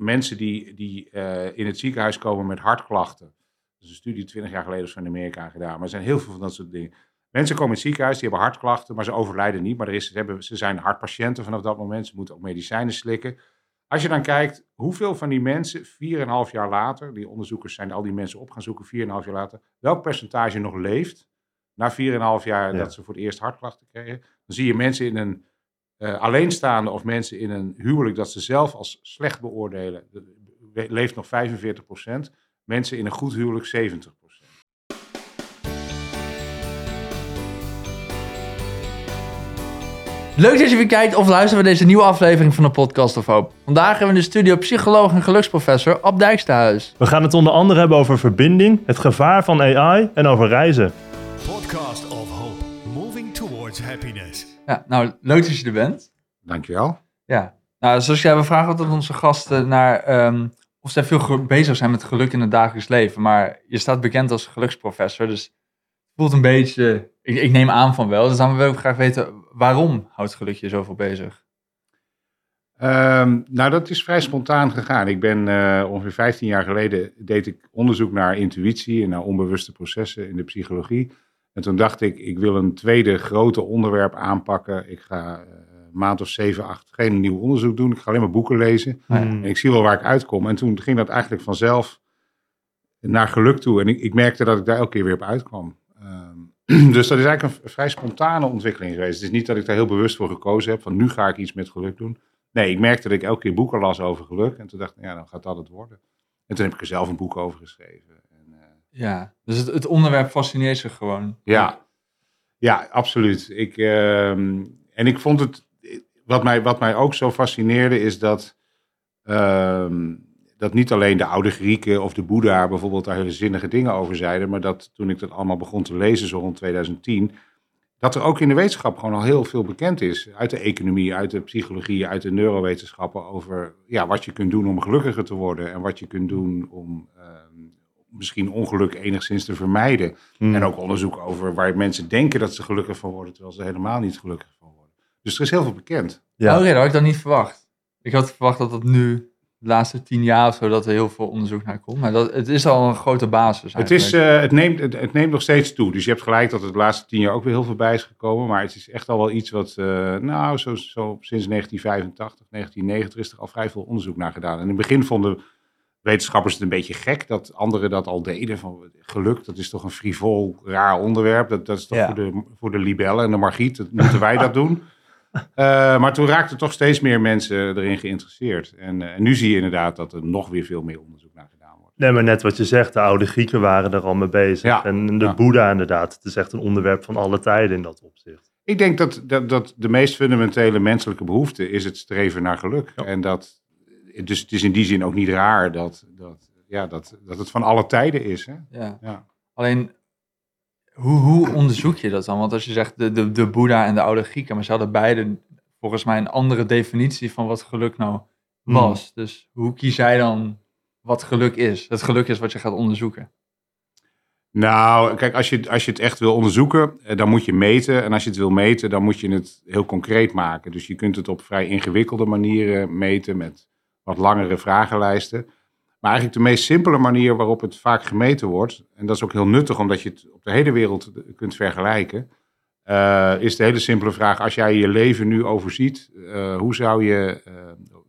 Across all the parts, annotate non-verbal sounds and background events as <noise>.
mensen die, die eh, in het ziekenhuis komen met hartklachten. Dat is een studie 20 jaar geleden van Amerika gedaan. Maar er zijn heel veel van dat soort dingen. Mensen komen in het ziekenhuis, die hebben hartklachten, maar ze overlijden niet. Maar er is, ze, hebben, ze zijn hartpatiënten vanaf dat moment. Ze moeten ook medicijnen slikken. Als je dan kijkt hoeveel van die mensen 4,5 jaar later, die onderzoekers zijn al die mensen op gaan zoeken, 4,5 jaar later, welk percentage nog leeft na 4,5 jaar Ja. dat ze voor het eerst hartklachten kregen. Dan zie je mensen in een eh, alleenstaande of mensen in een huwelijk dat ze zelf als slecht beoordelen, de- leeft nog 45% Mensen in een goed huwelijk 70% Leuk dat je weer kijkt of luistert naar deze nieuwe aflevering van de Podcast of Hoop. Vandaag hebben we in de studio psycholoog en geluksprofessor Ab Dijksterhuis. We gaan het onder andere hebben over verbinding, het gevaar van AI en over reizen. Podcast of Hope, moving towards happiness. Ja, nou, leuk dat je er bent. Dankjewel. Ja, nou, zoals jij, we vragen altijd onze gasten naar ehm, of zij veel bezig zijn met geluk in het dagelijks leven. Maar je staat bekend als geluksprofessor, dus het voelt een beetje, ik, ik neem aan van wel. Dus dan wil ik graag weten, waarom houdt geluk je zoveel bezig? Ehm, nou, dat is vrij spontaan gegaan. Ik ben eh, ongeveer 15 jaar geleden deed ik onderzoek naar intuïtie en naar onbewuste processen in de psychologie. En toen dacht ik, ik wil een tweede grote onderwerp aanpakken. Ik ga eh, een maand of zeven, acht geen nieuw onderzoek doen. Ik ga alleen maar boeken lezen. Hmm. En ik zie wel waar ik uitkom. En toen ging dat eigenlijk vanzelf naar geluk toe. En ik, ik merkte dat ik daar elke keer weer op uitkwam. Ehm, <clears throat> dus dat is eigenlijk een vrij spontane ontwikkeling geweest. Het is niet dat ik daar heel bewust voor gekozen heb. Van nu ga ik iets met geluk doen. Nee, ik merkte dat ik elke keer boeken las over geluk. En toen dacht ik, ja, dan gaat dat het worden. En toen heb ik er zelf een boek over geschreven. Ja. dus het, het onderwerp fascineert zich gewoon. ja, ja, absoluut. Ik, ehm, en ik vond het, wat mij, wat mij ook zo fascineerde, is dat, ehm, dat niet alleen de oude Grieken of de Boeddha bijvoorbeeld daar hele zinnige dingen over zeiden, maar dat toen ik dat allemaal begon te lezen, zo rond 2010, dat er ook in de wetenschap gewoon al heel veel bekend is. Uit de economie, uit de psychologie, uit de neurowetenschappen over ja, wat je kunt doen om gelukkiger te worden en wat je kunt doen om ehm, misschien ongeluk enigszins te vermijden. Hmm. En ook onderzoek over waar mensen denken dat ze gelukkig van worden, terwijl ze helemaal niet gelukkig van worden. Dus er is heel veel bekend. Ja. Oh, ja, dat had ik dan niet verwacht. Ik had verwacht dat het nu, de laatste tien jaar of zo, dat er heel veel onderzoek naar komt. Maar dat, het is al een grote basis Het, is, eh, het, neemt, het, het neemt nog steeds toe. Dus je hebt gelijk dat het de laatste tien jaar ook weer heel veel bij is gekomen. Maar het is echt al wel iets wat, eh, nou, zo, zo sinds 1985, 1990 is er al vrij veel onderzoek naar gedaan. En in het begin vonden wetenschappers het een beetje gek dat anderen dat al deden. Van geluk, dat is toch een frivol, raar onderwerp. Dat, dat is toch Ja. voor, de, voor de libellen en de margriet, dat moeten wij dat doen. <laughs> Eh, maar toen raakten toch steeds meer mensen erin geïnteresseerd. En, eh, en nu zie je inderdaad dat er nog weer veel meer onderzoek naar gedaan wordt. Nee, maar net wat je zegt, de oude Grieken waren er al mee bezig. Ja. En de Ja. Boeddha inderdaad, het is echt een onderwerp van alle tijden in dat opzicht. Ik denk dat, dat, dat de meest fundamentele menselijke behoefte is het streven naar geluk. En dat, dus het is in die zin ook niet raar dat, dat, ja, dat, dat het van alle tijden is. Hè? ja. Ja. Alleen, hoe, hoe onderzoek je dat dan? Want als je zegt de, de, de Boeddha en de oude Grieken, maar ze hadden beide volgens mij een andere definitie van wat geluk nou Hmm. was. Dus hoe kies jij dan wat geluk is? Het geluk is wat je gaat onderzoeken. Nou, kijk, als je, als je het echt wil onderzoeken, eh, dan moet je meten. En als je het wil meten, dan moet je het heel concreet maken. Dus je kunt het op vrij ingewikkelde manieren meten met wat langere vragenlijsten. Maar eigenlijk de meest simpele manier waarop het vaak gemeten wordt, en dat is ook heel nuttig omdat je het op de hele wereld kunt vergelijken, eh, is de hele simpele vraag: als jij je leven nu overziet, eh, hoe zou je, eh,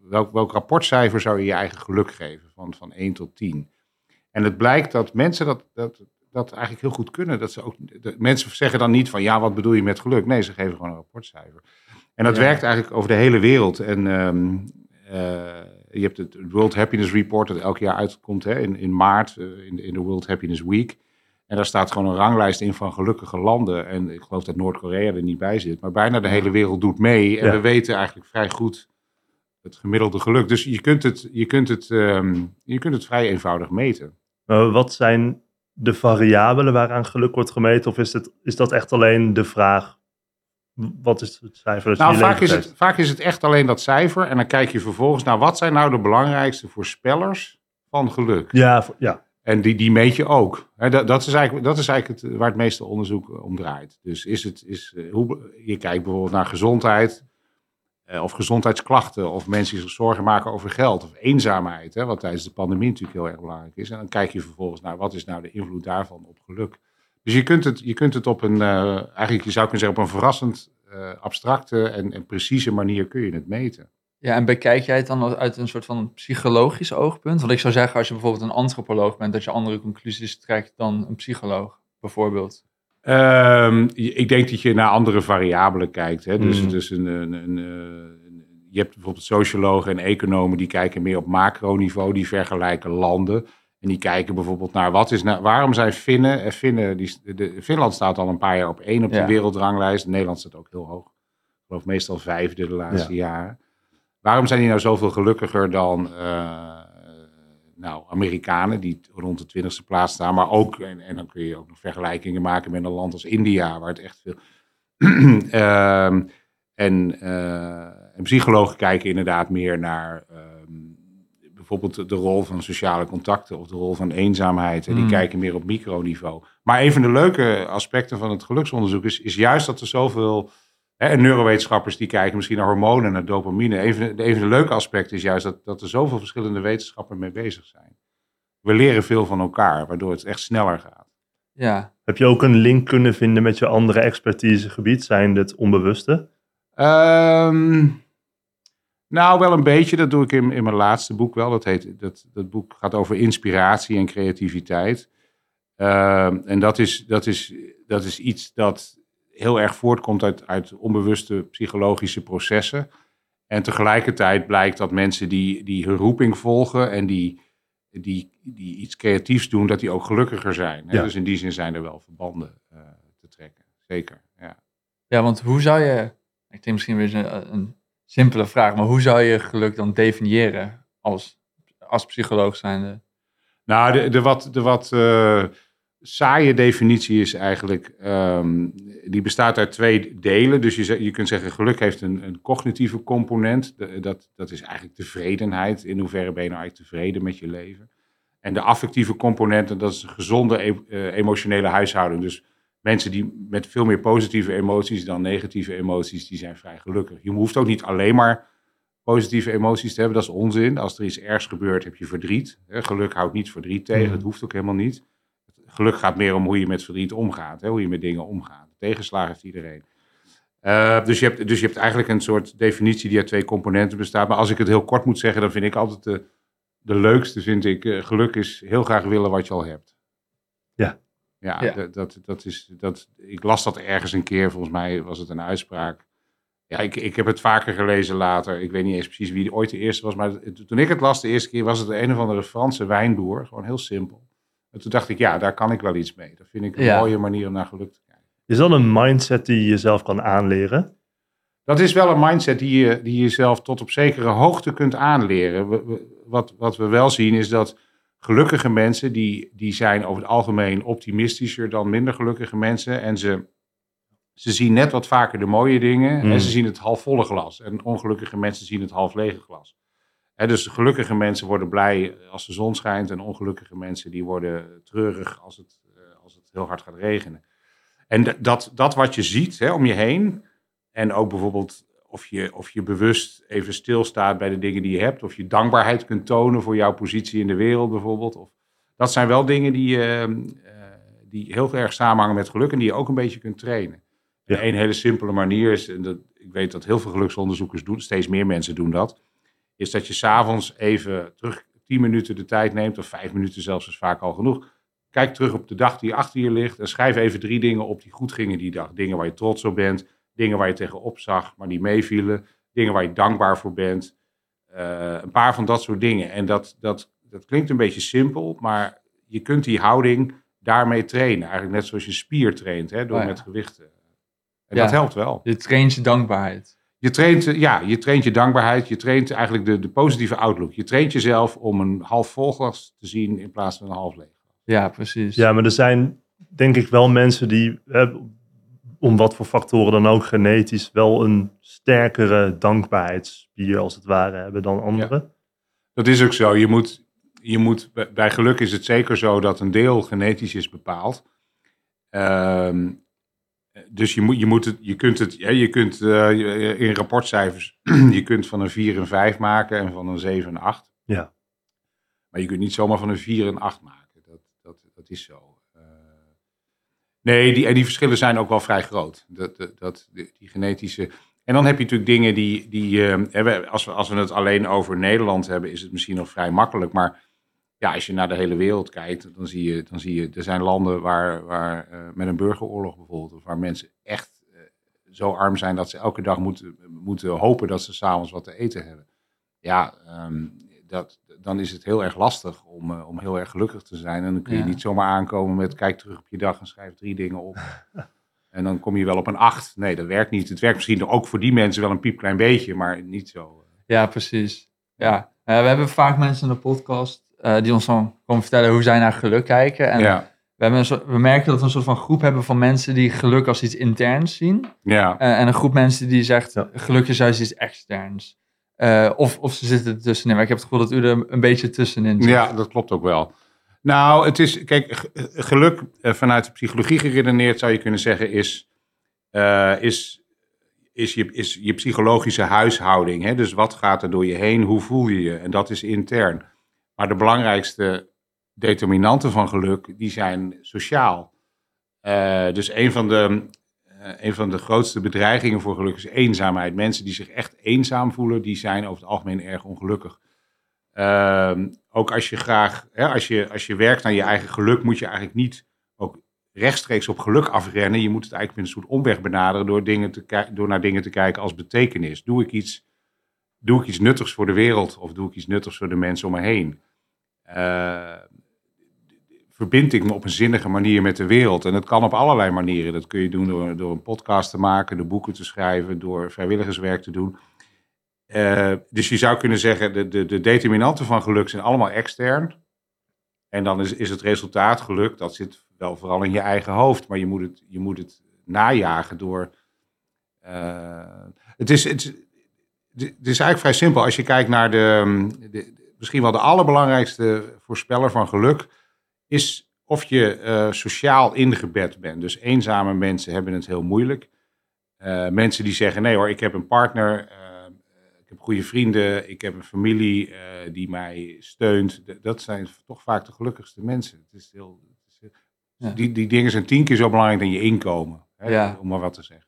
welk, welk rapportcijfer zou je je eigen geluk geven van, van 1 tot 10? En het blijkt dat mensen dat, dat, dat eigenlijk heel goed kunnen. Dat ze ook, de, mensen zeggen dan niet van ja, wat bedoel je met geluk? Nee, ze geven gewoon een rapportcijfer. En dat Ja. werkt eigenlijk over de hele wereld. En ehm, eh, je hebt het World Happiness Report dat elk jaar uitkomt hè, in, in maart, eh, in, de- in de World Happiness Week. En daar staat gewoon een ranglijst in van gelukkige landen. En ik geloof dat Noord-Korea er niet bij zit. Maar bijna de hele wereld doet mee. En Ja. we weten eigenlijk vrij goed het gemiddelde geluk. Dus je kunt het, je kunt het, ehm, je kunt het vrij eenvoudig meten. Maar wat zijn de variabelen waaraan geluk wordt gemeten? Of is, het, is dat echt alleen de vraag, wat is het cijfer dat Nou, vaak is, het, vaak is het echt alleen dat cijfer. En dan kijk je vervolgens naar wat zijn nou de belangrijkste voorspellers van geluk. Ja, ja. En die, die meet je ook. Dat, dat is eigenlijk, dat is eigenlijk het, waar het meeste onderzoek om draait. Dus is het, is, eh, hoe, je kijkt bijvoorbeeld naar gezondheid. eh, of gezondheidsklachten, of mensen die zich zorgen maken over geld, of eenzaamheid, hè, wat tijdens de pandemie natuurlijk heel erg belangrijk is. En dan kijk je vervolgens naar wat is nou de invloed daarvan op geluk. Dus je kunt het, je kunt het op een, eh, eigenlijk je zou kunnen zeggen, op een verrassend eh, abstracte en, en precieze manier kun je het meten. Ja, en bekijk jij het dan uit een soort van psychologisch oogpunt? Want ik zou zeggen, als je bijvoorbeeld een antropoloog bent, dat je andere conclusies trekt dan een psycholoog, bijvoorbeeld. Ehm, ik denk dat je naar andere variabelen kijkt. Hè? Dus, Mm. dus een, een, een, eh, je hebt bijvoorbeeld sociologen en economen die kijken meer op macroniveau, die vergelijken landen. En die kijken bijvoorbeeld naar wat is nou, waarom zijn Finnen, en Finnen die, de, Finland staat al een paar jaar op één op de Ja. wereldranglijst. Nederland staat ook heel hoog. Ik geloof meestal vijfde de laatste jaren. Waarom zijn die nou zoveel gelukkiger dan eh, nou, Amerikanen die rond de twintigste plaats staan, maar ook, en, en dan kun je ook nog vergelijkingen maken met een land als India, waar het echt veel. <clears throat> Ehm, en, eh, en psychologen kijken inderdaad meer naar bijvoorbeeld de rol van sociale contacten of de rol van eenzaamheid. En die Mm. kijken meer op microniveau. Maar een van de leuke aspecten van het geluksonderzoek is, is juist dat er zoveel. Hè, en neurowetenschappers die kijken misschien naar hormonen, naar dopamine. Een van de, een van de leuke aspecten is juist dat, dat er zoveel verschillende wetenschappen mee bezig zijn. We leren veel van elkaar, waardoor het echt sneller gaat. Ja, Heb je ook een link kunnen vinden met je andere expertisegebied, zijn het onbewuste? Ehm, nou, wel een beetje. Dat doe ik in, in mijn laatste boek wel. Dat, heet, dat, dat boek gaat over inspiratie en creativiteit. Ehm, en dat is, dat, is, dat is iets dat heel erg voortkomt uit, uit onbewuste psychologische processen. En tegelijkertijd blijkt dat mensen die, die hun roeping volgen en die, die, die iets creatiefs doen, dat die ook gelukkiger zijn. Hè? Ja. Dus in die zin zijn er wel verbanden eh, te trekken. Zeker, ja. ja want hoe zou je, ik denk misschien weer een, een simpele vraag, maar hoe zou je geluk dan definiëren als, als psycholoog zijnde? Nou, de, de wat, de wat eh, saaie definitie is eigenlijk, ehm, die bestaat uit twee delen. Dus je, je kunt zeggen, geluk heeft een, een cognitieve component. Dat, dat is eigenlijk tevredenheid. In hoeverre ben je nou eigenlijk tevreden met je leven? En de affectieve component, en dat is een gezonde e- eh, emotionele huishouding. Dus mensen die met veel meer positieve emoties dan negatieve emoties, die zijn vrij gelukkig. Je hoeft ook niet alleen maar positieve emoties te hebben, dat is onzin. Als er iets ergs gebeurt, heb je verdriet. Geluk houdt niet verdriet tegen, dat hoeft ook helemaal niet. Geluk gaat meer om hoe je met verdriet omgaat, hè, hoe je met dingen omgaat. Tegenslagen heeft iedereen. Eh, dus, je hebt, dus je hebt eigenlijk een soort definitie die uit twee componenten bestaat. Maar als ik het heel kort moet zeggen, dan vind ik altijd de, de leukste, vind ik, eh, geluk is heel graag willen wat je al hebt. Ja. Ja, Ja. Dat, dat, is, dat, ik las dat ergens een keer, volgens mij was het een uitspraak. Ja, ik, ik heb het vaker gelezen later. Ik weet niet eens precies wie ooit de eerste was. Maar toen ik het las de eerste keer, was het een of andere Franse wijnboer. Gewoon heel simpel. En toen dacht ik, ja, daar kan ik wel iets mee. Dat vind ik een Ja. mooie manier om naar geluk te kijken. Is dat een mindset die je jezelf kan aanleren? Dat is wel een mindset die je, die je zelf tot op zekere hoogte kunt aanleren. We- we- wat, wat we wel zien is dat gelukkige mensen, die, die zijn over het algemeen optimistischer dan minder gelukkige mensen. En ze, ze zien net wat vaker de mooie dingen Mm. en ze zien het halfvolle glas. En ongelukkige mensen zien het half lege glas. Hè, dus gelukkige mensen worden blij als de zon schijnt en ongelukkige mensen die worden treurig als het, eh, als het heel hard gaat regenen. En dat, dat wat je ziet hè, om je heen, en ook bijvoorbeeld of je, of je bewust even stilstaat bij de dingen die je hebt. Of je dankbaarheid kunt tonen voor jouw positie in de wereld bijvoorbeeld. Of, dat zijn wel dingen die, eh, eh, die heel erg samenhangen met geluk en die je ook een beetje kunt trainen. Ja. En een hele simpele manier is, en dat, ik weet dat heel veel geluksonderzoekers doen, steeds meer mensen doen dat, is dat je s'avonds even terug 10 minuten de tijd neemt, of vijf minuten zelfs is vaak al genoeg. Kijk terug op de dag die achter je ligt en schrijf even drie dingen op die goed gingen die dag. Dingen waar je trots op bent, dingen waar je tegenop zag, maar die meevielen, dingen waar je dankbaar voor bent. Eh, een paar van dat soort dingen. En dat, dat, dat klinkt een beetje simpel, maar je kunt die houding daarmee trainen. Eigenlijk net zoals je spier traint, hè, door Oh ja. met gewichten. En Ja. dat helpt wel. Je traint je dankbaarheid. Je traint, eh, ja, je traint je dankbaarheid, je traint eigenlijk de, de positieve outlook. Je traint jezelf om een half vol glas te zien in plaats van een half leeg. Ja, precies. Ja, maar er zijn denk ik wel mensen die, om wat voor factoren dan ook, genetisch wel een sterkere dankbaarheidsspier als het ware hebben dan anderen. Dat is ook zo. Je moet, je moet, bij- geluk is het zeker zo dat een deel genetisch is bepaald. Ehm, Dus je, moet, je, moet het, je kunt het, ja, je kunt eh, je- in rapportcijfers, <clears throat> je kunt van een 4 een 5 maken en van een 7 een 8. Ja. Maar je kunt niet zomaar van een 4 een 8 maken. Dat, dat, dat is zo. Nee, die, en die verschillen zijn ook wel vrij groot. Dat, dat, die, genetische. En dan heb je natuurlijk dingen die. die eh, hebben, als, we, als we het alleen over Nederland hebben, is het misschien nog vrij makkelijk. Maar ja, als je naar de hele wereld kijkt, dan zie je, dan zie je er zijn landen waar, waar eh, met een burgeroorlog bijvoorbeeld, of waar mensen echt eh, zo arm zijn dat ze elke dag moeten, moeten hopen dat ze s'avonds wat te eten hebben. Ja, ehm, dat, dan is het heel erg lastig om, eh, om heel erg gelukkig te zijn. En dan kun je Ja. niet zomaar aankomen met kijk terug op je dag en schrijf drie dingen op. <laughs> en dan kom je wel op een acht. Nee, dat werkt niet. Het werkt misschien ook voor die mensen wel een piepklein beetje, maar niet zo. Ja, precies. Ja. Eh, we hebben vaak mensen in de podcast eh, die ons dan komen vertellen hoe zij naar geluk kijken. En ja, we, hebben een soort- we merken dat we een soort van groep hebben van mensen die geluk als iets interns zien. ja. Eh, en een groep mensen die zegt Ja. geluk is juist iets externs. Eh, of, of ze zitten er tussenin. Maar ik heb het gevoel dat u er een beetje tussenin zit. Ja, dat klopt ook wel. Nou, het is, kijk, geluk eh, vanuit de psychologie geredeneerd zou je kunnen zeggen is, eh, is, is, je, is je psychologische huishouding. Hè? Dus wat gaat er door je heen, hoe voel je je? En dat is intern. Maar de belangrijkste determinanten van geluk, die zijn sociaal. Dus een van, de, een van de grootste bedreigingen voor geluk is eenzaamheid. Mensen die zich echt eenzaam voelen, die zijn over het algemeen erg ongelukkig. Ehm, ook als je graag, hè, als, je, als je werkt aan je eigen geluk, moet je eigenlijk niet ook rechtstreeks op geluk afrennen. Je moet het eigenlijk met een soort omweg benaderen door, dingen te door naar dingen te kijken als betekenis. Doe ik, iets, doe ik iets nuttigs voor de wereld of doe ik iets nuttigs voor de mensen om me heen? Eh, verbind ik me op een zinnige manier met de wereld? En dat kan op allerlei manieren. Dat kun je doen door, door een podcast te maken, door boeken te schrijven, door vrijwilligerswerk te doen. Eh, dus je zou kunnen zeggen, de, de, de determinanten van geluk zijn allemaal extern. En dan is, is het resultaat geluk, dat zit wel vooral in je eigen hoofd. Maar je moet het, je moet het najagen door... eh, het, is, het, is- eigenlijk vrij simpel. Als je kijkt naar de- misschien wel de allerbelangrijkste voorspeller van geluk... is of je eh, sociaal ingebed bent. Dus eenzame mensen hebben het heel moeilijk. Eh, mensen die zeggen, nee hoor, ik heb een partner... eh, ik heb goede vrienden, ik heb een familie eh, die mij steunt. D- Dat zijn toch vaak de gelukkigste mensen. Het is heel, het is heel- Ja. die, die dingen zijn tien keer zo belangrijk dan je inkomen. Hè, Ja. Om maar wat te zeggen.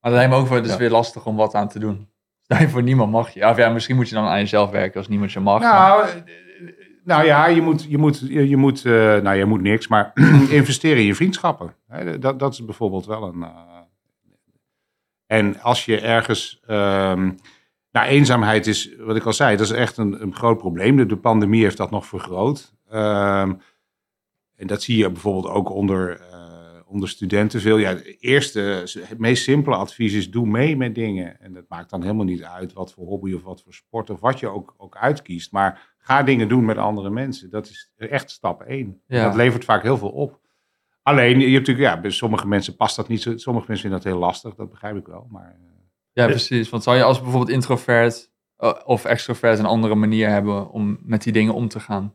Maar dat lijkt me ook wel dus Ja. weer lastig om wat aan te doen. <laughs> Stel je voor niemand mag je. Of ja, misschien moet je dan aan jezelf werken als niemand je mag. maar- Nou, nou ja, je moet, je moet, je, moet eh, nou je moet niks, maar <clears throat> investeren in je vriendschappen. Dat, dat is bijvoorbeeld wel een... eh, en als je ergens... ehm, nou, eenzaamheid is, wat ik al zei, dat is echt een, een groot probleem. De, de pandemie heeft dat nog vergroot. Ehm, en dat zie je bijvoorbeeld ook onder, eh, onder studenten veel. Ja, het eerste, het meest simpele advies is: doe mee met dingen. En dat maakt dan helemaal niet uit wat voor hobby of wat voor sport of wat je ook, ook uitkiest. Maar ga dingen doen met andere mensen. Dat is echt stap één. Ja. Dat levert vaak heel veel op. Alleen, je hebt natuurlijk, ja, bij sommige mensen past dat niet zo. Sommige mensen vinden dat heel lastig, dat begrijp ik wel. Maar eh, Ja, precies. Want zou je als bijvoorbeeld introvert eh, of extrovert een andere manier hebben om met die dingen om te gaan?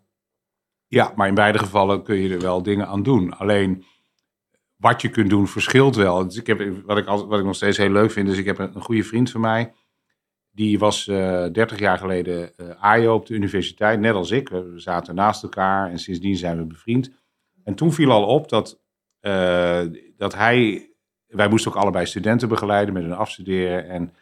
Ja, maar in beide gevallen kun je er wel dingen aan doen. Alleen wat je kunt doen verschilt wel. Dus ik heb, wat, ik altijd, wat ik nog steeds heel leuk vind, is ik heb een, een goede vriend van mij. Die was eh 30 jaar geleden eh AIO op de universiteit, net als ik. We zaten naast elkaar en sindsdien zijn we bevriend. En toen viel al op dat, eh, dat hij... Wij moesten ook allebei studenten begeleiden met hun afstuderen. En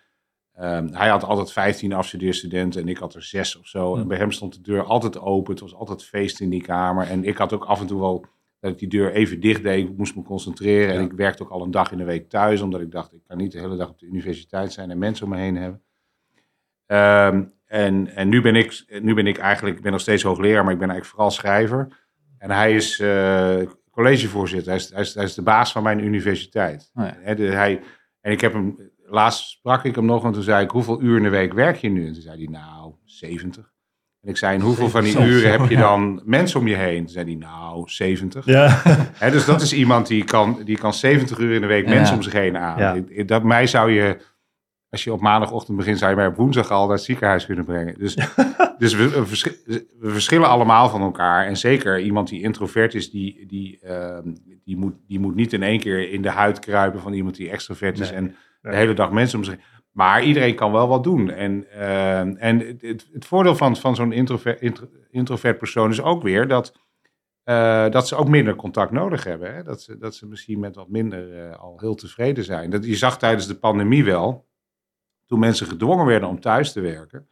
ehm, hij had altijd 15 afstudeerstudenten en ik had er zes of zo. En bij hem stond de deur altijd open. Het was altijd feest in die kamer. En ik had ook af en toe wel dat ik die deur even dicht deed. Ik moest me concentreren. En ik werkte ook al een dag in de week thuis. Omdat ik dacht, ik kan niet de hele dag op de universiteit zijn en mensen om me heen hebben. Ehm, en en nu, ben ik, nu ben ik eigenlijk, ik ben nog steeds hoogleraar, maar ik ben eigenlijk vooral schrijver. En hij is eh, collegevoorzitter. Hij is, hij, is, hij is de baas van mijn universiteit. Oh ja. Hè, de- hij, en ik heb hem, laatst sprak ik hem nog, en toen zei ik, hoeveel uur in de week werk je nu? En toen zei hij, nou, 70. En ik zei, en hoeveel van die uren heb je dan mensen om je heen? Toen zei hij, nou, 70. Ja, dus dat is iemand die kan, die kan 70 uur in de week Ja. mensen om zich heen aan. Ja. Dat, mij zou je, als je op maandagochtend begint, zou je mij op woensdag al naar het ziekenhuis kunnen brengen. Dus, <laughs> dus we, we verschi- we verschillen allemaal van elkaar. En zeker iemand die introvert is, die, die, ehm, die, moet, die moet niet in één keer in de huid kruipen van iemand die extrovert is Nee, en de hele dag mensen om zich heen. Maar iedereen kan wel wat doen. En, eh, en het, het, voordeel van, van zo'n introvert, intro- introvert persoon is ook weer dat, eh, dat ze ook minder contact nodig hebben. Hè? Dat, ze, dat ze misschien met wat minder eh, al heel tevreden zijn. Dat, je zag tijdens de pandemie wel, toen mensen gedwongen werden om thuis te werken,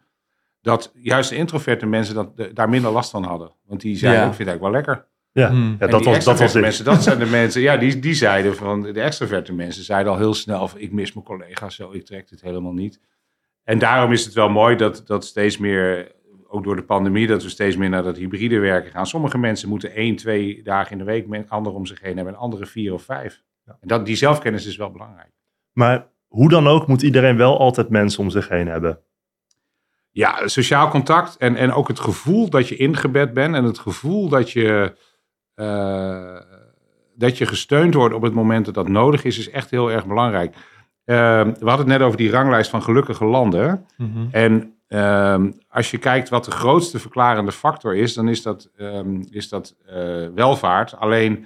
dat juist de introverte mensen dat, de- daar minder last van hadden. Want die zeiden, Ja. ik vind het eigenlijk wel lekker. Ja, Hmm. ja dat, was, dat was mensen, dat zijn de mensen, ja, die, die zeiden van, de extroverte mensen zeiden al heel snel van, ik mis mijn collega's zo, ik trek dit helemaal niet. En daarom is het wel mooi dat, dat steeds meer, ook door de pandemie, dat we steeds meer naar dat hybride werken gaan. Sommige mensen moeten één, twee dagen in de week met anderen om zich heen hebben en andere vier of vijf. Ja. En dat, die zelfkennis is wel belangrijk. Maar hoe dan ook moet iedereen wel altijd mensen om zich heen hebben. Ja, sociaal contact en, en ook het gevoel dat je ingebed bent en het gevoel dat je, eh, dat je gesteund wordt op het moment dat dat nodig is, is echt heel erg belangrijk. Eh, we hadden het net over die ranglijst van gelukkige landen. Mhm. En ehm, als je kijkt wat de grootste verklarende factor is, dan is dat, ehm, is dat eh, welvaart. Alleen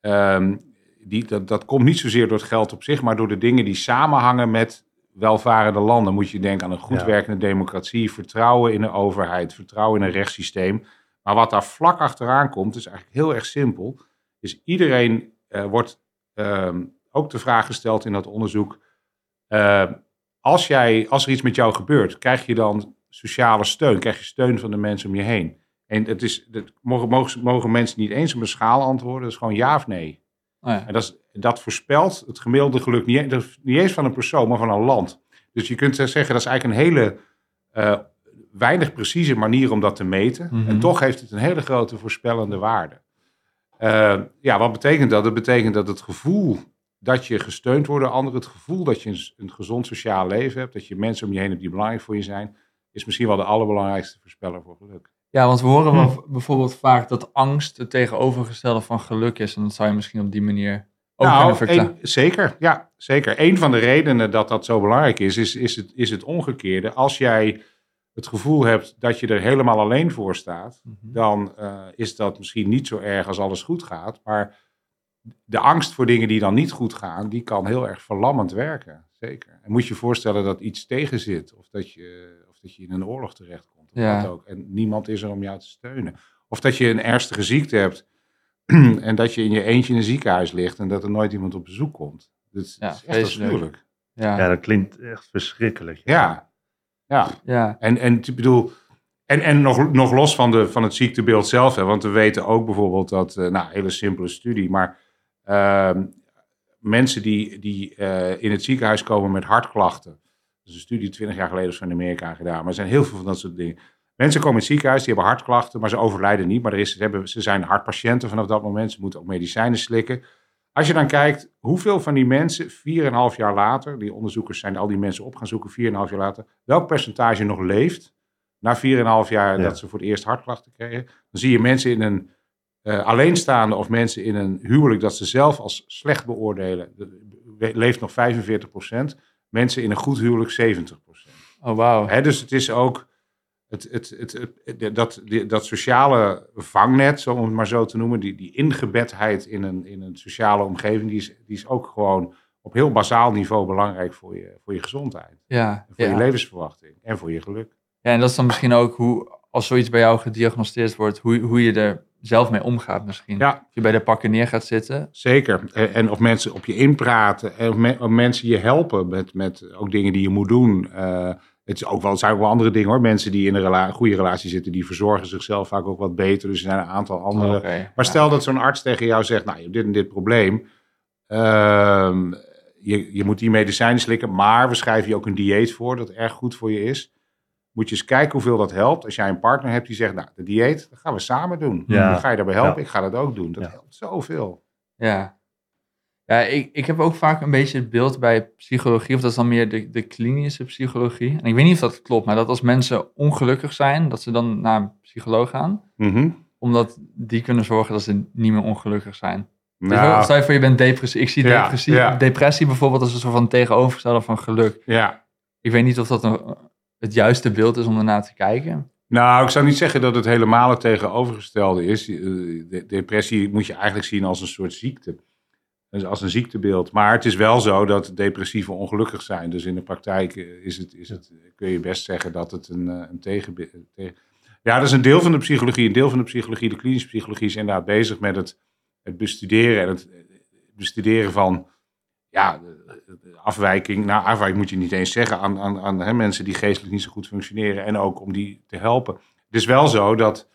ehm, die, dat, dat komt niet zozeer door het geld op zich, maar door de dingen die samenhangen met welvarende landen. Moet je denken aan een goed Ja. werkende democratie, vertrouwen in de overheid, vertrouwen in een rechtssysteem. Maar wat daar vlak achteraan komt, is eigenlijk heel erg simpel. Is iedereen eh, wordt ehm, ook de vraag gesteld in dat onderzoek. eh, als, jij, als er iets met jou gebeurt, krijg je dan sociale steun? Krijg je steun van de mensen om je heen? En het is, dat mogen, mogen, mensen niet eens op een schaal antwoorden. Dat is gewoon ja of nee. Oh ja. En dat, is, dat voorspelt het gemiddelde geluk niet, niet eens van een persoon, maar van een land. Dus je kunt zeggen, dat is eigenlijk een hele eh, weinig precieze manier om dat te meten. Mhm. En toch heeft het een hele grote voorspellende waarde. Eh, ja, wat betekent dat? Dat betekent dat het gevoel dat je gesteund wordt door anderen, het gevoel dat je een, een gezond sociaal leven hebt, dat je mensen om je heen hebt die belangrijk voor je zijn, is misschien wel de allerbelangrijkste voorspeller voor geluk. Ja, want we horen wel Hm. bijvoorbeeld vaak dat angst het tegenovergestelde van geluk is. En dat zou je misschien op die manier ook nou, kunnen verklaren. een- zeker, ja, zeker. Een van de redenen dat dat zo belangrijk is, is, is, het, is het omgekeerde. Als jij het gevoel hebt dat je er helemaal alleen voor staat, Mhm. dan eh, is dat misschien niet zo erg als alles goed gaat. Maar de angst voor dingen die dan niet goed gaan, die kan heel erg verlammend werken. Zeker. En moet je je voorstellen dat iets tegen zit, of dat je, of dat je in een oorlog terechtkomt. Of Ja. wat ook. En niemand is er om jou te steunen. Of dat je een ernstige ziekte hebt <clears throat> en dat je in je eentje in een ziekenhuis ligt en dat er nooit iemand op bezoek komt. Dat is, Ja, dat is echt afschuwelijk. Ja, Ja, dat klinkt echt verschrikkelijk. Ja, ja. ja. En, en ik bedoel, en, en nog, nog los van, de, van het ziektebeeld zelf, hè, want we weten ook bijvoorbeeld dat, eh nou, hele simpele studie, maar ehm, mensen die, die eh, in het ziekenhuis komen met hartklachten, dat is een studie 20 jaar geleden is van Amerika gedaan, maar er zijn heel veel van dat soort dingen. Mensen komen in het ziekenhuis, die hebben hartklachten, maar ze overlijden niet, maar er is, ze, hebben, ze zijn hartpatiënten vanaf dat moment, ze moeten ook medicijnen slikken. Als je dan kijkt, hoeveel van die mensen 4,5 jaar later, die onderzoekers zijn al die mensen op gaan zoeken, 4,5 jaar later, welk percentage nog leeft na 4,5 jaar Ja. dat ze voor het eerst hartklachten kregen, dan zie je mensen in een eh, alleenstaande of mensen in een huwelijk dat ze zelf als slecht beoordelen, de- leeft nog 45% Mensen in een goed huwelijk 70% Oh, wauw. Hè, dus het is ook het, het, het, dat, dat sociale vangnet, zo om het maar zo te noemen, die, die ingebedheid in een, in een sociale omgeving, die is, die is ook gewoon op heel bazaal niveau belangrijk voor je, voor je gezondheid. Ja, En voor ja. je levensverwachting en voor je geluk. ja, en dat is dan misschien ook hoe, als zoiets bij jou gediagnosticeerd wordt, hoe, hoe je er zelf mee omgaat misschien. Ja. Als je bij de pakken neer gaat zitten. Zeker. En, en of mensen op je inpraten. En of, me- of mensen je helpen met, met ook dingen die je moet doen. Eh, het, is ook wel, het zijn ook wel andere dingen hoor. Mensen die in een rela- goede relatie zitten, die verzorgen zichzelf vaak ook wat beter. Dus er zijn een aantal andere. Maar ja. stel dat zo'n arts tegen jou zegt, nou, je hebt dit en dit probleem. Ehm, je, je moet die medicijnen slikken, maar we schrijven je ook een dieet voor dat erg goed voor je is. Moet je eens kijken hoeveel dat helpt. Als jij een partner hebt die zegt, nou, de dieet, dat gaan we samen doen. Ja. Dan ga je daarbij helpen, Ja. ik ga dat ook doen. Dat Ja. helpt zoveel. Ja. Ja, ik, ik heb ook vaak een beetje het beeld bij psychologie, of dat is dan meer de, de klinische psychologie. En ik weet niet of dat klopt, maar dat als mensen ongelukkig zijn, dat ze dan naar een psycholoog gaan, Mhm. omdat die kunnen zorgen dat ze niet meer ongelukkig zijn. Dus Nou, stel je voor, je bent depressief. Ik zie Ja, depressie, ja. depressie bijvoorbeeld als een soort van tegenovergestelde van geluk. ja. Ik weet niet of dat een, het juiste beeld is om ernaar te kijken. Nou, ik zou niet zeggen dat het helemaal het tegenovergestelde is. Eh, de- Depressie moet je eigenlijk zien als een soort ziekte. Dus als een ziektebeeld. Maar het is wel zo dat depressieven ongelukkig zijn. Dus in de praktijk eh, is het, is het, kun je best zeggen dat het een, eh, een tegenbe- tegen... Ja, dat is een deel van de psychologie. Een deel van de psychologie, de klinische psychologie, is inderdaad bezig met het, het bestuderen. En het eh, bestuderen van ja, afwijking. Nou, afwijking moet je niet eens zeggen aan, aan, aan hè, mensen die geestelijk niet zo goed functioneren. En ook om die te helpen. Het is wel zo dat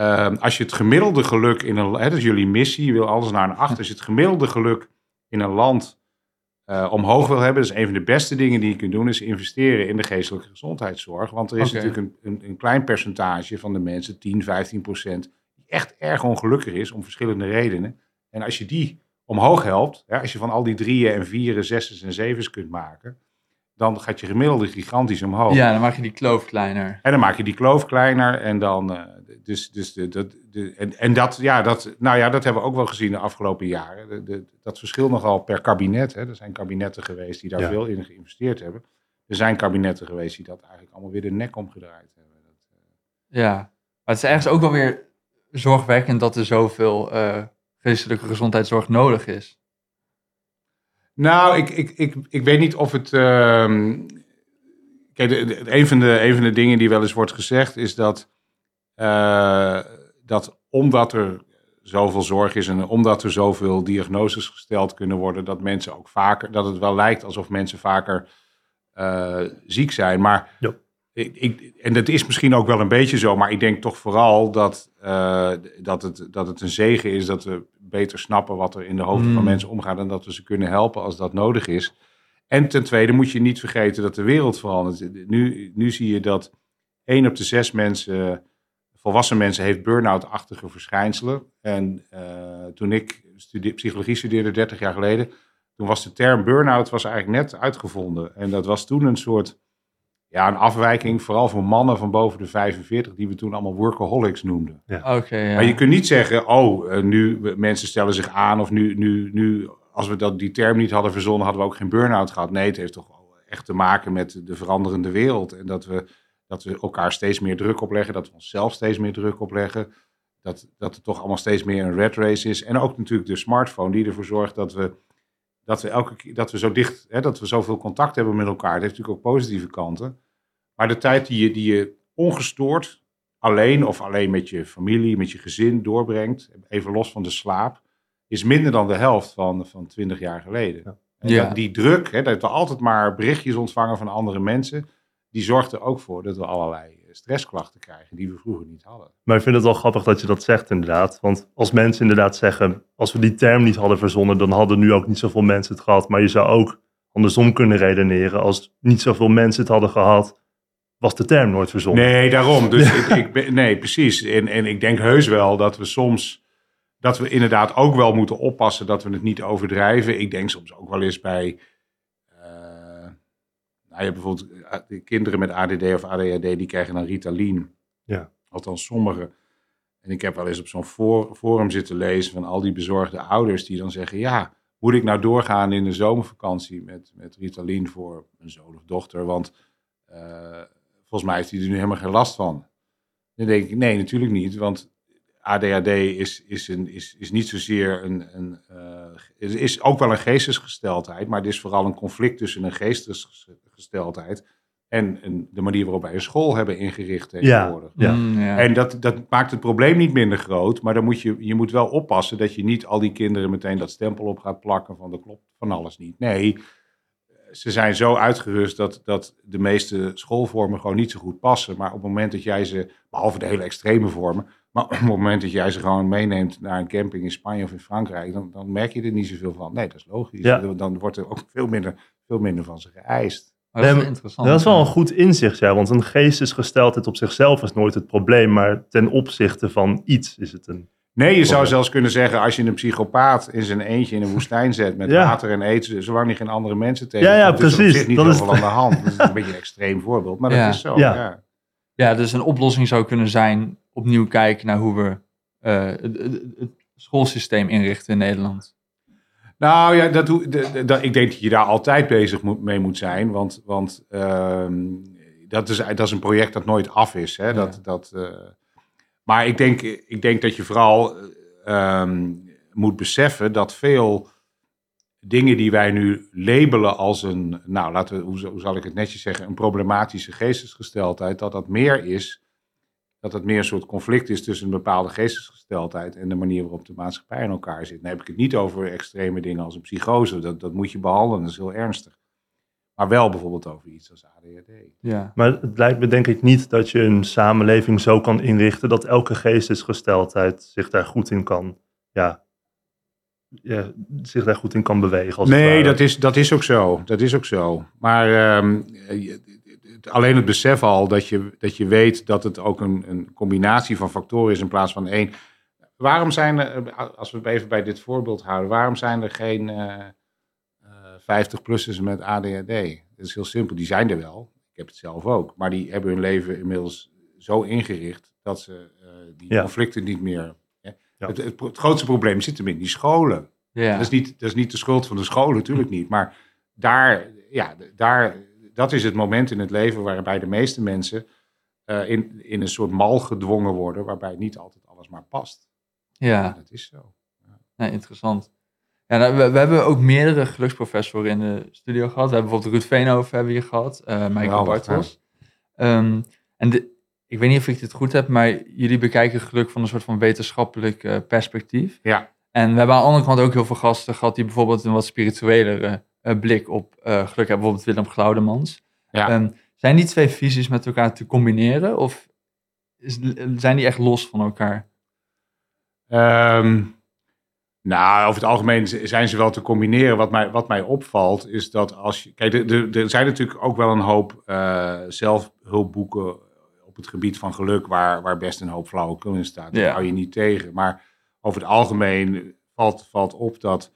Ehm, als je het gemiddelde geluk in een... Hè, dat is jullie missie, je wil alles naar een acht. Als je het gemiddelde geluk in een land eh, omhoog wil hebben... is een van de beste dingen die je kunt doen... is investeren in de geestelijke gezondheidszorg. Want er is natuurlijk een, een, een klein percentage van de mensen... 10, 15 procent... die echt erg ongelukkig is om verschillende redenen. En als je die omhoog helpt... Hè, als je van al die drieën en vieren, zesjes en zevens kunt maken... dan gaat je gemiddelde gigantisch omhoog. Ja, dan maak je die kloof kleiner. En dan maak je die kloof kleiner en dan. eh, dus, dus de, dat de, en, en dat, ja, dat, nou ja, dat hebben we ook wel gezien de afgelopen jaren. De, de, dat verschilt nogal per kabinet. Hè. Er zijn kabinetten geweest die daar Ja. veel in geïnvesteerd hebben. Er zijn kabinetten geweest die dat eigenlijk allemaal weer de nek omgedraaid hebben. Dat, eh, Ja. Maar het is ergens ook wel weer zorgwekkend dat er zoveel eh, geestelijke gezondheidszorg nodig is. Nou, ik, ik, ik, ik weet niet of het. ehm, kijk, de, de- een, van de, een van de dingen die wel eens wordt gezegd is dat. Eh, dat omdat er zoveel zorg is en omdat er zoveel diagnoses gesteld kunnen worden, dat mensen ook vaker. dat het wel lijkt alsof mensen vaker eh, ziek zijn. Maar. Ja. Ik, ik, en dat is misschien ook wel een beetje zo, maar ik denk toch vooral dat, eh, dat, het, dat het een zegen is dat we beter snappen wat er in de hoofden van Mm. mensen omgaat en dat we ze kunnen helpen als dat nodig is. En ten tweede moet je niet vergeten dat de wereld verandert. Nu, nu zie je dat één op de zes mensen, volwassen mensen, heeft burn-out-achtige verschijnselen. En eh, toen ik stude- psychologie studeerde, 30 jaar geleden, toen was de term burn-out was eigenlijk net uitgevonden. En dat was toen een soort, ja, een afwijking, vooral voor mannen van boven de 45, die we toen allemaal workaholics noemden. Oké, ja. Maar je kunt niet zeggen, oh, eh, nu mensen stellen zich aan of nu, nu, nu als we dat, die term niet hadden verzonnen, hadden we ook geen burn-out gehad. Nee, het heeft toch wel echt te maken met de veranderende wereld en dat we, dat we elkaar steeds meer druk opleggen, dat we onszelf steeds meer druk opleggen, dat, dat het toch allemaal steeds meer een red race is. En ook natuurlijk de smartphone die ervoor zorgt dat we, dat we elke keer, dat we zo dicht, hè, dat we zoveel contact hebben met elkaar. Het heeft natuurlijk ook positieve kanten. Maar de tijd die je, die je ongestoord alleen of alleen met je familie, met je gezin doorbrengt, even los van de slaap, is minder dan de helft van, van 20 jaar geleden. Ja. En Ja. dat, die druk, hè, dat we altijd maar berichtjes ontvangen van andere mensen, die zorgt er ook voor dat we allerlei eh, stressklachten krijgen die we vroeger niet hadden. Maar ik vind het wel grappig dat je dat zegt inderdaad. Want als mensen inderdaad zeggen, als we die term niet hadden verzonnen, dan hadden nu ook niet zoveel mensen het gehad. Maar je zou ook andersom kunnen redeneren. Als niet zoveel mensen het hadden gehad, was de term nooit verzonnen. Nee, daarom. Dus <laughs> ik, ik ben, nee, precies. En, en ik denk heus wel dat we soms, dat we inderdaad ook wel moeten oppassen dat we het niet overdrijven. Ik denk soms ook wel eens bij, bijvoorbeeld eh, de kinderen met ADD of ADHD, die krijgen dan Ritalin. Ja. Althans sommigen. En ik heb wel eens op zo'n for- forum zitten lezen van al die bezorgde ouders die dan zeggen, ja, moet ik nou doorgaan in de zomervakantie met, met Ritalin voor mijn zoon of dochter? Want eh, volgens mij heeft hij er nu helemaal geen last van. Dan denk ik, nee, natuurlijk niet. Want ADHD is, is, een, is, is niet zozeer een. een eh, is, is ook wel een geestesgesteldheid, maar het is vooral een conflict tussen een geestesgesteldheid en een, de manier waarop wij een school hebben ingericht tegenwoordig. Ja. Mm, ja. En dat, dat maakt het probleem niet minder groot, maar dan moet je, je moet wel oppassen dat je niet al die kinderen meteen dat stempel op gaat plakken van dat klopt van alles niet. Nee, ze zijn zo uitgerust dat, dat de meeste schoolvormen gewoon niet zo goed passen. Maar op het moment dat jij ze, behalve de hele extreme vormen, maar op het moment dat jij ze gewoon meeneemt naar een camping in Spanje of in Frankrijk, dan, dan merk je er niet zoveel van. Nee, dat is logisch. Ja. Dan wordt er ook veel minder, veel minder van ze geëist. Dat is interessant. Dat is wel een goed inzicht, ja. Want een geestesgesteldheid op zichzelf is nooit het probleem. Maar ten opzichte van iets is het een... Nee, je zou zelfs kunnen zeggen, als je een psychopaat in zijn eentje in een woestijn zet met <laughs> Ja. water en eten, zolang hij geen andere mensen tegenkomt, Ja, ja, is er op precies. zich niet Dat is- aan de hand. Dat is een beetje een extreem voorbeeld, maar <laughs> Ja. dat is zo. Ja. Ja. Dus een oplossing zou kunnen zijn opnieuw kijken naar hoe we eh, het, het- schoolsysteem inrichten in Nederland. Nou ja, dat, dat- ik denk dat je daar altijd bezig moet, mee moet zijn. Want, want ehm, dat, is, dat is een project dat nooit af is. Hè? Dat, dat, eh, maar ik denk, ik denk dat je vooral eh, ehm, moet beseffen dat veel dingen die wij nu labelen als een, nou laten we, hoe, hoe zal ik het netjes zeggen, een problematische geestesgesteldheid, dat dat meer is, dat het meer een soort conflict is tussen een bepaalde geestesgesteldheid en de manier waarop de maatschappij in elkaar zit. Dan heb ik het niet over extreme dingen als een psychose, dat, dat moet je behandelen, dat is heel ernstig. Maar wel bijvoorbeeld over iets als ADHD. Ja. Maar het lijkt me denk ik niet dat je een samenleving zo kan inrichten dat elke geestesgesteldheid zich daar goed in kan, ja, ja, zich daar goed in kan bewegen. Als Nee, dat is, dat is ook zo. Dat is ook zo. Maar ehm, alleen het besef al dat je, dat je weet dat het ook een, een combinatie van factoren is in plaats van één. Waarom zijn er, als we even bij dit voorbeeld houden, waarom zijn er geen eh 50-plussers met ADHD? Dat is heel simpel. Die zijn er wel. Ik heb het zelf ook. Maar die hebben hun leven inmiddels zo ingericht dat ze eh, die Ja. conflicten niet meer. Ja. Het, het, het grootste probleem zit hem in die scholen. Ja. Dat, is niet, dat is niet de schuld van de school, natuurlijk niet. Maar daar, ja, daar, dat is het moment in het leven waarbij de meeste mensen eh, in, in een soort mal gedwongen worden, waarbij niet altijd alles maar past. ja. Dat is zo. Nee, interessant. Ja, nou, we, we hebben ook meerdere geluksprofessoren in de studio gehad. We hebben bijvoorbeeld Ruud Veenhoven hebben we hier gehad, eh Michael Bartels. Ehm, en de, ik weet niet of ik dit goed heb, maar jullie bekijken geluk van een soort van wetenschappelijk eh, perspectief. Ja, En we hebben aan de andere kant ook heel veel gasten gehad die bijvoorbeeld een wat spirituelere eh, blik op eh, geluk hebben. Bijvoorbeeld Willem Glaudemans. ja. Ehm, zijn die twee visies met elkaar te combineren of is, zijn die echt los van elkaar? Ehm, nou, over het algemeen zijn ze wel te combineren. Wat mij, wat mij opvalt is dat als je. Kijk, er- zijn natuurlijk ook wel een hoop zelfhulpboeken het gebied van geluk, waar, waar best een hoop flauwekul in staat. Dat Ja. hou je niet tegen. Maar over het algemeen valt, valt op dat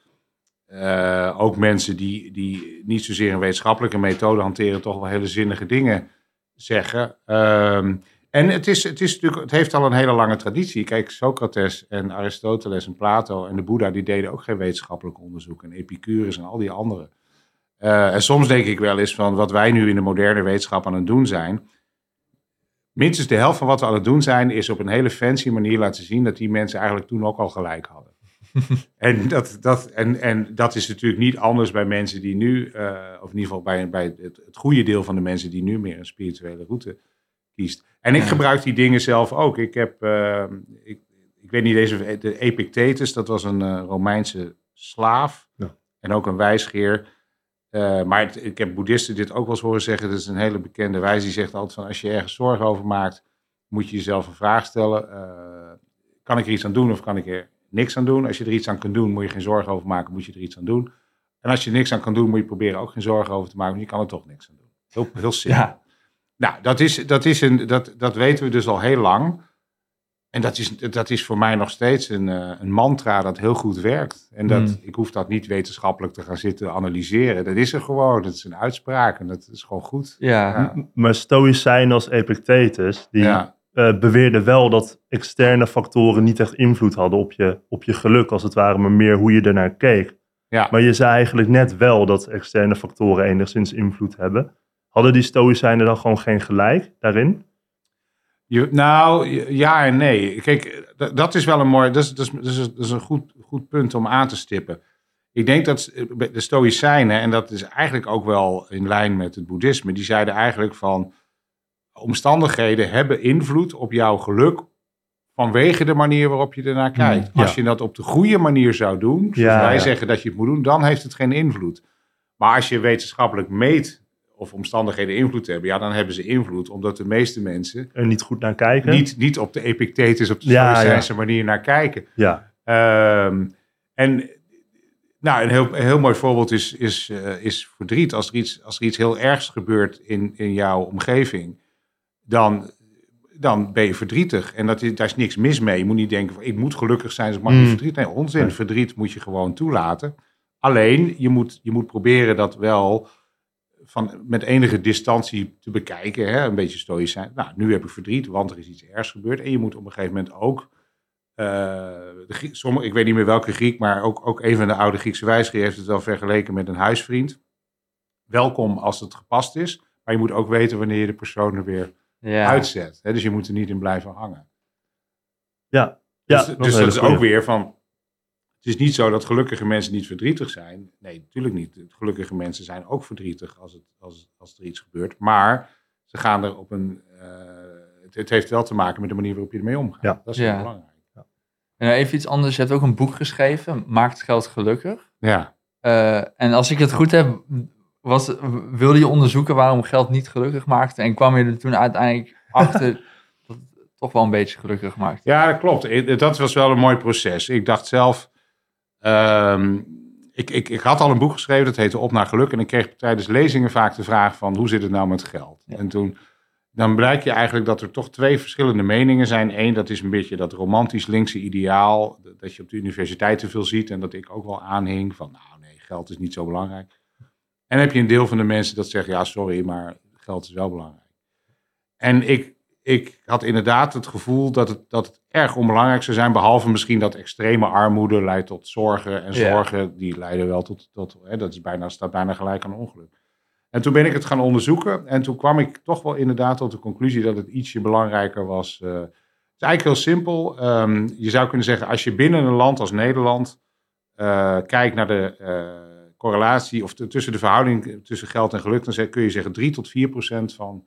eh, ook mensen die, die niet zozeer een wetenschappelijke methode hanteren, toch wel hele zinnige dingen zeggen. Ehm, en het, is, het, is natuurlijk, het heeft al een hele lange traditie. Kijk, Socrates en Aristoteles en Plato en de Boeddha, die deden ook geen wetenschappelijk onderzoek. En Epicurus en al die anderen. Eh, en soms denk ik wel eens van wat wij nu in de moderne wetenschap aan het doen zijn. Minstens de helft van wat we aan het doen zijn, is op een hele fancy manier laten zien dat die mensen eigenlijk toen ook al gelijk hadden. <laughs> en, dat, dat, en, en dat is natuurlijk niet anders bij mensen die nu, eh, of in ieder geval bij, bij het, het goede deel van de mensen die nu meer een spirituele route kiest. En ik Ja. gebruik die dingen zelf ook. Ik heb, eh, ik, ik weet niet deze, de Epictetus, dat was een eh, Romeinse slaaf Ja. en ook een wijsgeer. Eh, maar het- ik heb boeddhisten dit ook wel eens horen zeggen. Dat is een hele bekende wijs. Die zegt altijd van als je ergens zorgen over maakt, moet je jezelf een vraag stellen. eh, kan ik er iets aan doen of kan ik er niks aan doen? Als je er iets aan kunt doen, moet je geen zorgen over maken, moet je er iets aan doen. En als je er niks aan kan doen, moet je proberen ook geen zorgen over te maken, want je kan er toch niks aan doen. Heel, heel simpel. Ja. Nou, dat, is, dat, is een, dat, dat weten we dus al heel lang. En dat is, dat is voor mij nog steeds een, eh, een mantra dat heel goed werkt. En dat, Hmm. ik hoef dat niet wetenschappelijk te gaan zitten analyseren. Dat is er gewoon. Dat is een uitspraak en dat is gewoon goed. Ja, Ja. Maar Stoïcijnen als Epictetus, die Ja, eh, beweerden wel dat externe factoren niet echt invloed hadden op je, op je geluk, als het ware, maar meer hoe je ernaar keek. ja. Maar je zei eigenlijk net wel dat externe factoren enigszins invloed hebben. Hadden die Stoïcijnen dan gewoon geen gelijk daarin? Je, nou, ja en nee. Kijk, dat, is wel een mooi, dat is, dat is, dat is, dat is een goed, goed punt om aan te stippen. Ik denk dat de Stoïcijnen, en dat is eigenlijk ook wel in lijn met het boeddhisme, die zeiden eigenlijk van omstandigheden hebben invloed op jouw geluk vanwege de manier waarop je ernaar kijkt. ja. Als je dat op de goede manier zou doen, zoals Ja, wij ja. zeggen dat je het moet doen, dan heeft het geen invloed. Maar als je wetenschappelijk meet of omstandigheden invloed hebben, ja, dan hebben ze invloed, omdat de meeste mensen Er niet goed naar kijken? niet, niet op de Epictetus, op de Ja, manier naar kijken. Ja, Ehm, en nou, een heel, een heel mooi voorbeeld is, is, eh, is verdriet. Als er, iets, als er iets heel ergs gebeurt in, in jouw omgeving, dan, dan ben je verdrietig. En dat is, daar is niks mis mee. Je moet niet denken, van, ik moet gelukkig zijn, dus mag Mm. niet verdriet. Nee, onzin. Verdriet moet je gewoon toelaten. Alleen, je moet, je moet proberen dat wel van, met enige distantie te bekijken. Hè? Een beetje stoïcijn. Nou, nu heb ik verdriet, want er is iets ergs gebeurd. En je moet op een gegeven moment ook... eh, de Griek- sommige, ik weet niet meer welke Griek, maar ook, ook een van de oude Griekse wijsgeer heeft het wel vergeleken met een huisvriend. Welkom als het gepast is, Maar je moet ook weten wanneer je de persoon er weer Ja. uitzet. Hè? Dus je moet er niet in blijven hangen. Ja, ja dus dat dus is, dat is hele ook weer van. Het is niet zo dat gelukkige mensen niet verdrietig zijn. Nee, natuurlijk niet. Gelukkige mensen zijn ook verdrietig als, het, als, als er iets gebeurt. Maar ze gaan er op een. eh, het, het heeft wel te maken met de manier waarop je ermee omgaat. Ja. Dat is heel Ja. belangrijk. En even iets anders. Je hebt ook een boek geschreven, Maakt geld gelukkig. Ja. Eh, en als ik het goed heb, was, wilde je onderzoeken waarom geld niet gelukkig maakte. En kwam je er toen uiteindelijk <laughs> achter dat het toch wel een beetje gelukkig maakt. Ja, dat klopt. Dat was wel een mooi proces. Ik dacht zelf. Ehm, ik, ik, ik had al een boek geschreven, dat heette Op naar Geluk. En ik kreeg tijdens lezingen vaak de vraag van hoe zit het nou met geld? Ja. En toen dan blijkt je eigenlijk dat er toch twee verschillende meningen zijn. Eén, dat is een beetje dat romantisch linkse ideaal. Dat je op de universiteit te veel ziet en dat ik ook wel aanhing van nou nee, geld is niet zo belangrijk. En heb je een deel van de mensen dat zeggen ja sorry, maar geld is wel belangrijk. En ik, ik had inderdaad het gevoel dat het, dat het erg onbelangrijk zou zijn. Behalve misschien dat extreme armoede leidt tot zorgen. En Ja. zorgen die leiden wel tot, tot hè, dat is bijna, staat bijna gelijk aan ongeluk. En toen ben ik het gaan onderzoeken. En toen kwam ik toch wel inderdaad tot de conclusie dat het ietsje belangrijker was. eh, het is eigenlijk heel simpel. Ehm, je zou kunnen zeggen, als je binnen een land als Nederland eh, kijkt naar de eh, correlatie of tussen de verhouding tussen geld en geluk, dan kun je zeggen 3 tot 4 procent van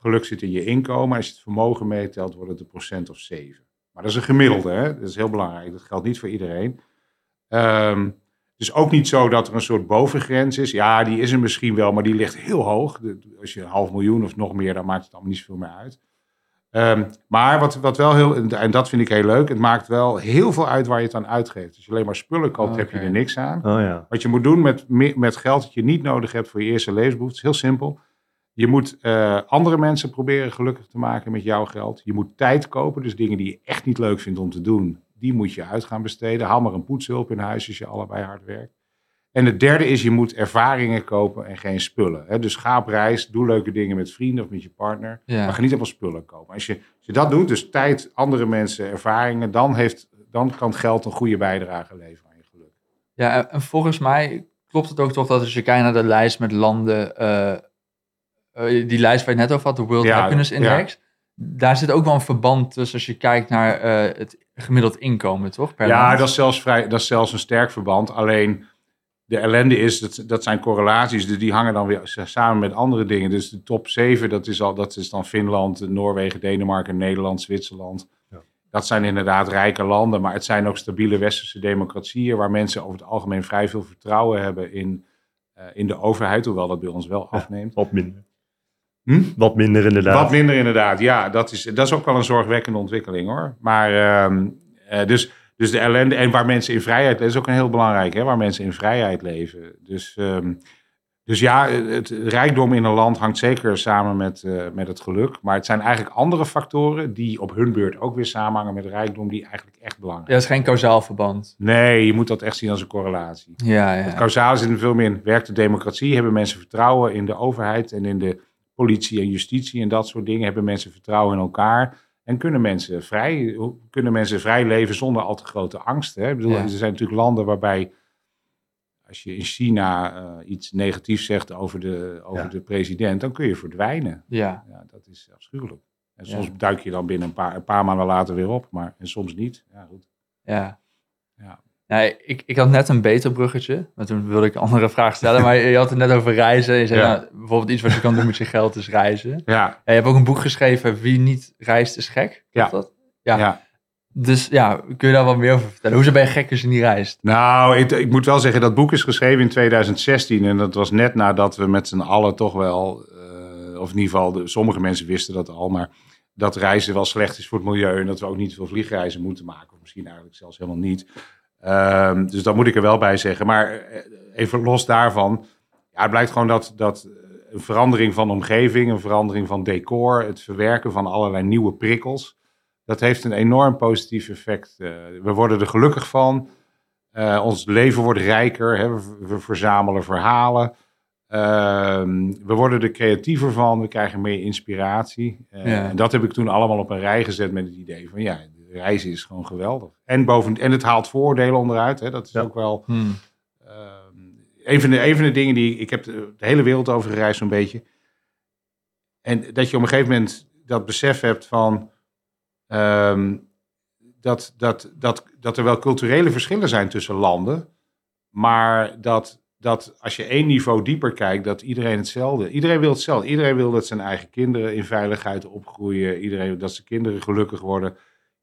geluk zit in je inkomen. Als je het vermogen meetelt, wordt het een procent of 7. Maar dat is een gemiddelde, hè? dat is heel belangrijk. Dat geldt niet voor iedereen. Ehm, het is ook niet zo dat er een soort bovengrens is. Ja, die is er misschien wel, maar die ligt heel hoog. Als je een half miljoen of nog meer, dan maakt het allemaal niet zoveel meer uit. Ehm, maar wat, wat wel heel, en dat vind ik heel leuk, het maakt wel heel veel uit waar je het aan uitgeeft. Als je alleen maar spullen koopt, heb je er niks aan. Oh ja. Wat je moet doen met, me- met geld dat je niet nodig hebt voor je eerste levensbehoeften, is heel simpel. Je moet eh, andere mensen proberen gelukkig te maken met jouw geld. Je moet tijd kopen, dus dingen die je echt niet leuk vindt om te doen, die moet je uit gaan besteden. Haal maar een poetshulp in huis als je allebei hard werkt. En het derde is, je moet ervaringen kopen en geen spullen. Hè? Dus ga op reis, doe leuke dingen met vrienden of met je partner. Ja. Maar ga niet spullen kopen. Als je, als je dat doet, dus tijd, andere mensen, ervaringen, dan, heeft, dan kan geld een goede bijdrage leveren aan je geluk. Ja, en- en volgens mij klopt het ook toch dat als je kijkt naar de lijst met landen, eh, eh, die lijst waar je het net over had, de World Ja, Happiness Index, daar zit ook wel een verband tussen als je kijkt naar eh, het gemiddeld inkomen, toch? Per Ja, dat is, zelfs vrij, dat is zelfs een sterk verband. Alleen de ellende is, dat, dat zijn correlaties, dus die hangen dan weer samen met andere dingen. Dus de top 7, dat is, al, dat is dan Finland, Noorwegen, Denemarken, Nederland, Zwitserland. Ja. Dat zijn inderdaad rijke landen, maar het zijn ook stabiele westerse democratieën waar mensen over het algemeen vrij veel vertrouwen hebben in, eh, in de overheid, hoewel dat bij ons wel Ja. afneemt. Wat minder. Hm? Wat minder inderdaad. Wat minder inderdaad, ja. Dat is, dat is ook wel een zorgwekkende ontwikkeling hoor. Maar ehm, eh, dus, dus de ellende en waar mensen in vrijheid leven, is ook een heel belangrijk, hè, waar mensen in vrijheid leven. Dus, ehm, dus ja, het rijkdom in een land hangt zeker samen met, eh, met het geluk. Maar het zijn eigenlijk andere factoren die op hun beurt ook weer samenhangen met rijkdom, die eigenlijk echt belangrijk Ja, dat is geen kausaal verband. zijn. Nee, je moet dat echt zien als een correlatie. Ja, ja. Het kausaal zit er veel meer in. Werkt de democratie? Hebben mensen vertrouwen in de overheid en in de politie en justitie en dat soort dingen? Hebben mensen vertrouwen in elkaar? En kunnen mensen vrij, kunnen mensen vrij leven zonder al te grote angst? Hè? Ik bedoel, Ja. Er zijn natuurlijk landen waarbij, als je in China eh, iets negatiefs zegt over, de, over Ja. de president, dan kun je verdwijnen. ja. Ja, dat is afschuwelijk. En soms duik je dan binnen een paar, een paar maanden later weer op, maar en soms niet. Ja, goed. Ja. Ja. Nee, ik, ik had net een beter bruggetje, maar toen wilde ik een andere vraag stellen. Maar je had het net over reizen. Je zei, Ja. nou, bijvoorbeeld iets wat je kan doen met je geld is reizen. Ja, Ja, je hebt ook een boek geschreven, Wie niet reist is gek. Ja. Dat? Ja. ja. Dus ja, kun je daar wat meer over vertellen? Hoezo ben je gek als je niet reist? Nou, ik, ik moet wel zeggen, dat boek is geschreven in 2016. En dat was net nadat we met z'n allen toch wel, eh, of in ieder geval, de, sommige mensen wisten dat al, maar dat reizen wel slecht is voor het milieu. En dat we ook niet veel vliegreizen moeten maken. Of misschien eigenlijk zelfs helemaal niet. Ehm, dus dat moet ik er wel bij zeggen. Maar eh, even los daarvan, ja, het blijkt gewoon dat, dat een verandering van omgeving, een verandering van decor, het verwerken van allerlei nieuwe prikkels, dat heeft een enorm positief effect. Eh, we worden er gelukkig van. Eh, ons leven wordt rijker. Hè? We, we verzamelen verhalen. Ehm, we worden er creatiever van. We krijgen meer inspiratie. Eh, Ja. En dat heb ik toen allemaal op een rij gezet met het idee van ja, reizen is gewoon geweldig. En, boven, en het haalt vooroordelen onderuit. Hè? Dat is Ja. ook wel Hmm. Ehm, een, van de, een van de dingen die ik heb de, de hele wereld over gereisd zo'n beetje. en dat je op een gegeven moment dat besef hebt van ehm, dat, dat, dat, dat er wel culturele verschillen zijn tussen landen, maar dat, dat als je één niveau dieper kijkt, dat iedereen hetzelfde. Iedereen wil hetzelfde. Iedereen wil dat zijn eigen kinderen in veiligheid opgroeien. Iedereen wil dat zijn kinderen gelukkig worden.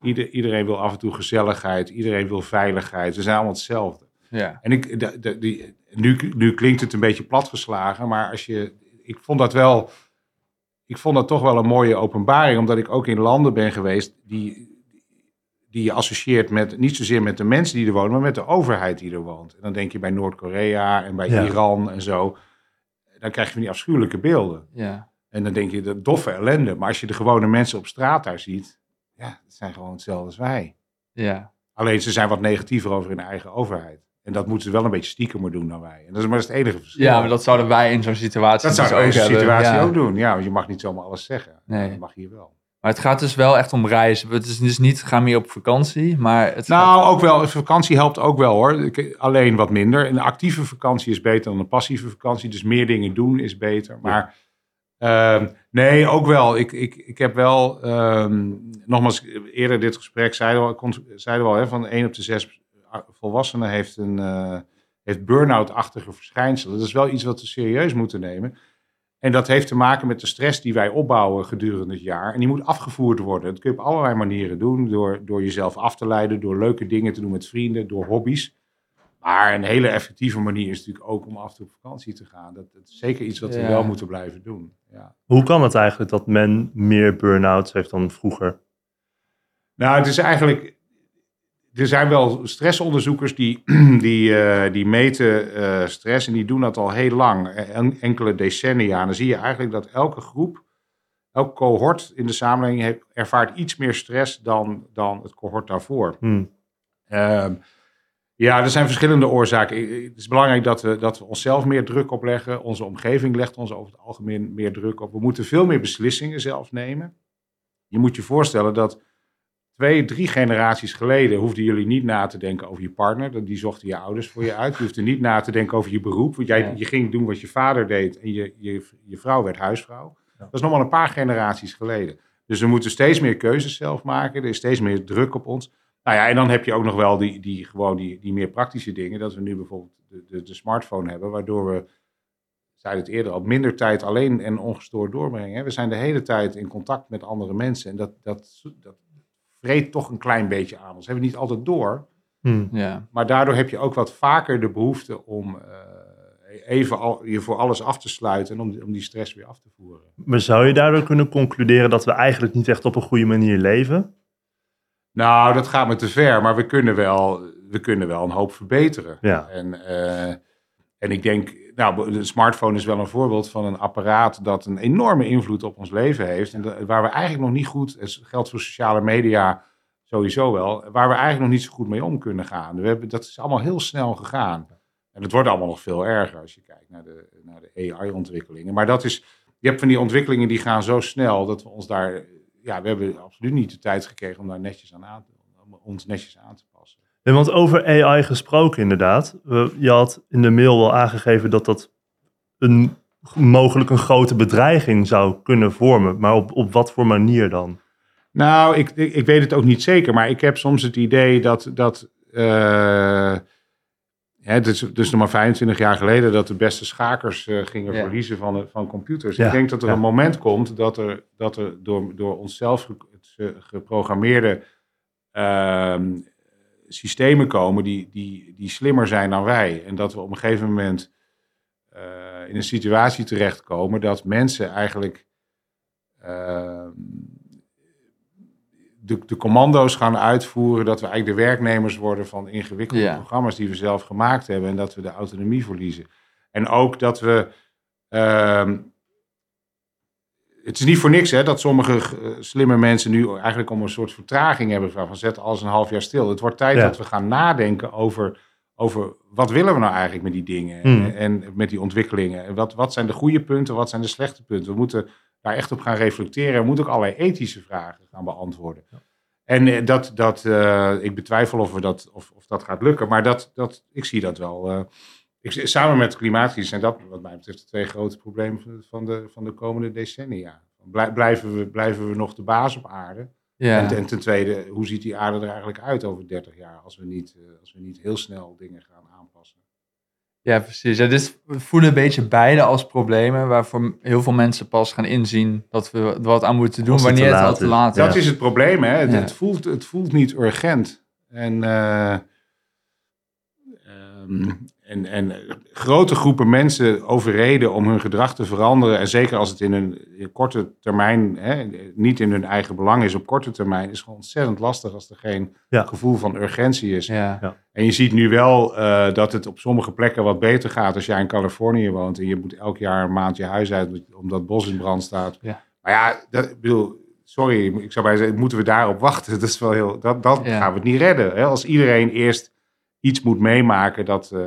Ieder, iedereen wil af en toe gezelligheid. Iedereen wil veiligheid. Ze zijn allemaal hetzelfde. Ja. En ik, de, de- die, nu, nu klinkt het een beetje platgeslagen, maar als je, ik vond dat wel, ik vond dat toch wel een mooie openbaring, omdat ik ook in landen ben geweest die, die je associeert met, niet zozeer met de mensen die er wonen, maar met de overheid die er woont. En dan denk je bij Noord-Korea en bij Ja. Iran en zo, dan krijg je van die afschuwelijke beelden. Ja. En dan denk je, de doffe ellende. Maar als je de gewone mensen op straat daar ziet, ja, het zijn gewoon hetzelfde als wij. Ja. Alleen ze zijn wat negatiever over hun eigen overheid. En dat moeten ze wel een beetje stiekemer doen dan wij. En dat is maar het enige verschil. ja, maar dat zouden wij in zo'n situatie dat dus in ook deze hebben. situatie Ja. ook doen. Ja, want je mag niet zomaar alles zeggen. Nee. Dat mag hier wel. Maar het gaat dus wel echt om reizen. Het is dus niet, ga meer op vakantie, maar het gaat- Nou, ook wel. Vakantie helpt ook wel hoor. Alleen wat minder. Een actieve vakantie is beter dan een passieve vakantie. Dus meer dingen doen is beter. Maar ehm, nee, ook wel. Ik, ik, ik heb wel, ehm, nogmaals, eerder dit gesprek zeiden we zeiden we al, hè, van 1 op de 6 volwassenen heeft een eh, heeft burn-out-achtige verschijnselen. Dat is wel iets wat we serieus moeten nemen. En dat heeft te maken met de stress die wij opbouwen gedurende het jaar. En die moet afgevoerd worden. Dat kun je op allerlei manieren doen. Door, door jezelf af te leiden, door leuke dingen te doen met vrienden, door hobby's. Maar een hele effectieve manier is natuurlijk ook om af en toe op vakantie te gaan. Dat, dat is zeker iets wat we Ja. wel moeten blijven doen. Ja. Hoe kan het eigenlijk dat men meer burn-outs heeft dan vroeger? Nou, het is eigenlijk. Er zijn wel stressonderzoekers die, <clears throat> die, eh, die meten eh, stress en die doen dat al heel lang, en- enkele decennia. En dan zie je eigenlijk dat elke groep, elk cohort in de samenleving heeft, ervaart iets meer stress dan, dan het cohort daarvoor. Hm. Ehm, ja, er zijn verschillende oorzaken. Het is belangrijk dat we, dat we onszelf meer druk opleggen. Onze omgeving legt ons over het algemeen meer druk op. We moeten veel meer beslissingen zelf nemen. Je moet je voorstellen dat twee, drie generaties geleden hoefden jullie niet na te denken over je partner. Dat- Die zochten je ouders voor je uit. Je hoefde niet na te denken over je beroep. Want jij, Ja. je ging doen wat je vader deed en je, je, je vrouw werd huisvrouw. Ja. Dat is nog maar een paar generaties geleden. Dus we moeten steeds meer keuzes zelf maken. Er is steeds meer druk op ons. Nou ja, en dan heb je ook nog wel die, die, gewoon die, die meer praktische dingen. Dat we nu bijvoorbeeld de, de, de smartphone hebben, waardoor we, zei het eerder al, minder tijd alleen en ongestoord doorbrengen. hè. We zijn de hele tijd in contact met andere mensen. En dat, dat, dat vreet toch een klein beetje aan ons. hebben we niet altijd door. Hm. Ja. Maar daardoor heb je ook wat vaker de behoefte om eh, even al, je voor alles af te sluiten en om, om die stress weer af te voeren. Maar zou je daardoor kunnen concluderen dat we eigenlijk niet echt op een goede manier leven? Nou, dat gaat me te ver, maar we kunnen wel, we kunnen wel een hoop verbeteren. Ja. En, eh, en ik denk, nou, de smartphone is wel een voorbeeld van een apparaat dat een enorme invloed op ons leven heeft. En dat- waar we eigenlijk nog niet goed, het geldt voor sociale media sowieso wel, waar we eigenlijk nog niet zo goed mee om kunnen gaan. We hebben, dat is allemaal heel snel gegaan. En het wordt allemaal nog veel erger als je kijkt naar de, naar de AI-ontwikkelingen. Maar dat is, je hebt van die ontwikkelingen die gaan zo snel dat we ons daar, ja, we hebben absoluut niet de tijd gekregen om daar netjes aan, aan om ons netjes aan te passen. En want over AI gesproken inderdaad. Je had in de mail wel aangegeven dat dat een, mogelijk een grote bedreiging zou kunnen vormen. Maar op, op wat voor manier dan? Nou, ik, ik, ik weet het ook niet zeker, maar ik heb soms het idee dat. dat eh, hè, het, is, is nog maar 25 jaar geleden dat de beste schakers eh, gingen Ja. verliezen van, van computers. Ja, Ik denk dat er ja. een moment komt dat er, dat er door, door onszelf ge- geprogrammeerde ehm, systemen komen die, die, die slimmer zijn dan wij. En dat we op een gegeven moment eh, in een situatie terechtkomen dat mensen eigenlijk ehm, de, de commando's gaan uitvoeren, dat we eigenlijk de werknemers worden van ingewikkelde Ja. programma's die we zelf gemaakt hebben en dat we de autonomie verliezen. En ook dat we. ehm, het is niet voor niks hè, dat sommige eh, slimme mensen nu eigenlijk om een soort vertraging hebben van zet alles een half jaar stil. Het wordt tijd Ja. dat we gaan nadenken over, over wat willen we nou eigenlijk met die dingen Hmm. en, en met die ontwikkelingen. En wat, wat zijn de goede punten, wat zijn de slechte punten? We moeten daar echt op gaan reflecteren. We moeten ook allerlei ethische vragen gaan beantwoorden. En eh, dat, dat, eh, ik betwijfel of, we dat, of, of dat gaat lukken, maar dat, dat, ik zie dat wel. eh, ik, samen met klimaatcrisis zijn dat wat mij betreft de twee grote problemen van de, van de, komende decennia. Blij- blijven, we, blijven we nog de baas op aarde? Ja. En, ten- ten tweede, hoe ziet die aarde er eigenlijk uit over 30 jaar als we niet, als we niet heel snel dingen gaan? Ja, precies. Ja, dit we voelen een beetje beide als problemen waarvoor heel veel mensen pas gaan inzien dat we er wat aan moeten doen het wanneer het al te laat is. Dat is het probleem, hè? Het, Ja. het, voelt, het voelt niet urgent. En, eh, ehm, en, en grote groepen mensen overreden om hun gedrag te veranderen. En zeker als het in een in korte termijn, hè, niet in hun eigen belang is op korte termijn, is gewoon ontzettend lastig als er geen Ja. gevoel van urgentie is. Ja. En je ziet nu wel eh, dat het op sommige plekken wat beter gaat als jij in Californië woont en je moet elk jaar een maand je huis uit omdat het bos in brand staat. Ja. Maar ja, dat, ik bedoel, sorry, ik zou bij zeggen, moeten we daarop wachten? <laughs> Dat is wel heel, dat, dat Ja. gaan we het niet redden. Hè? Als iedereen eerst iets moet meemaken, dat eh,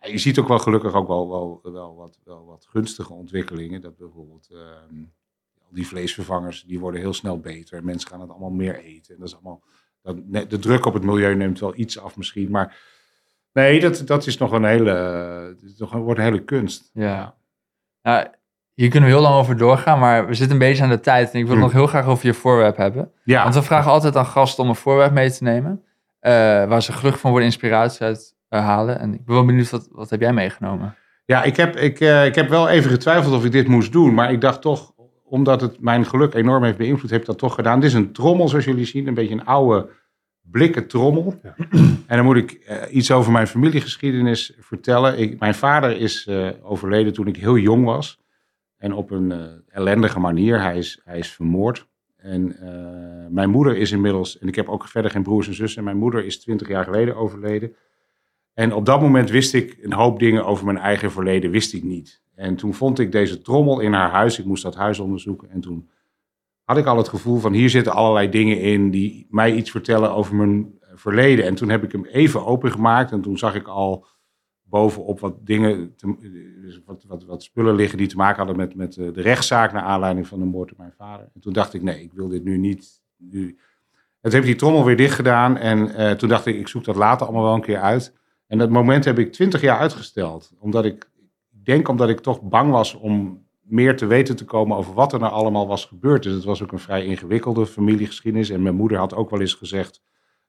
je ziet ook wel gelukkig ook wel, wel, wel, wat, wel wat gunstige ontwikkelingen. Dat bijvoorbeeld ehm, al die vleesvervangers, die worden heel snel beter. Mensen gaan het allemaal meer eten. En dat is allemaal, dat, de druk op het milieu neemt wel iets af misschien, maar nee, dat, dat is nog een hele, wordt een hele kunst. Ja. Nou, hier kunnen we heel lang over doorgaan, maar we zitten een beetje aan de tijd. En ik wil Hm. nog heel graag over je voorwerp hebben. Ja, Want we vragen altijd aan gasten om een voorwerp mee te nemen. eh, waar ze gelukkig van worden inspiratie uit halen. En ik ben wel benieuwd, wat, wat heb jij meegenomen? Ja, ik heb, ik, eh, ik heb wel even getwijfeld of ik dit moest doen. Maar ik dacht toch, omdat het mijn geluk enorm heeft beïnvloed, heb ik dat toch gedaan. Dit is een trommel, zoals jullie zien. Een beetje een oude blikken trommel. En dan moet ik eh, iets over mijn familiegeschiedenis vertellen. Ik, mijn vader is eh, overleden toen ik heel jong was. En op een eh, ellendige manier. Hij is, hij is vermoord. En eh, mijn moeder is inmiddels, en ik heb ook verder geen broers en zussen. En mijn moeder is twintig jaar geleden overleden. En op dat moment wist ik een hoop dingen over mijn eigen verleden, wist ik niet. En toen vond ik deze trommel in haar huis. Ik moest dat huis onderzoeken. En toen had ik al het gevoel van hier zitten allerlei dingen in die mij iets vertellen over mijn eh, verleden. En toen heb ik hem even opengemaakt en toen zag ik al bovenop wat dingen, dus wat, wat, wat spullen liggen die te maken hadden met, met eh, de rechtszaak naar aanleiding van de moord op mijn vader. En toen dacht ik, nee, ik wil dit nu niet. Nu. En toen heb ik die trommel weer dicht gedaan en eh, toen dacht ik, ik zoek dat later allemaal wel een keer uit. En dat moment heb ik twintig jaar uitgesteld, omdat ik, ik denk omdat ik toch bang was om meer te weten te komen over wat er nou allemaal was gebeurd. Dus het was ook een vrij ingewikkelde familiegeschiedenis. En mijn moeder had ook wel eens gezegd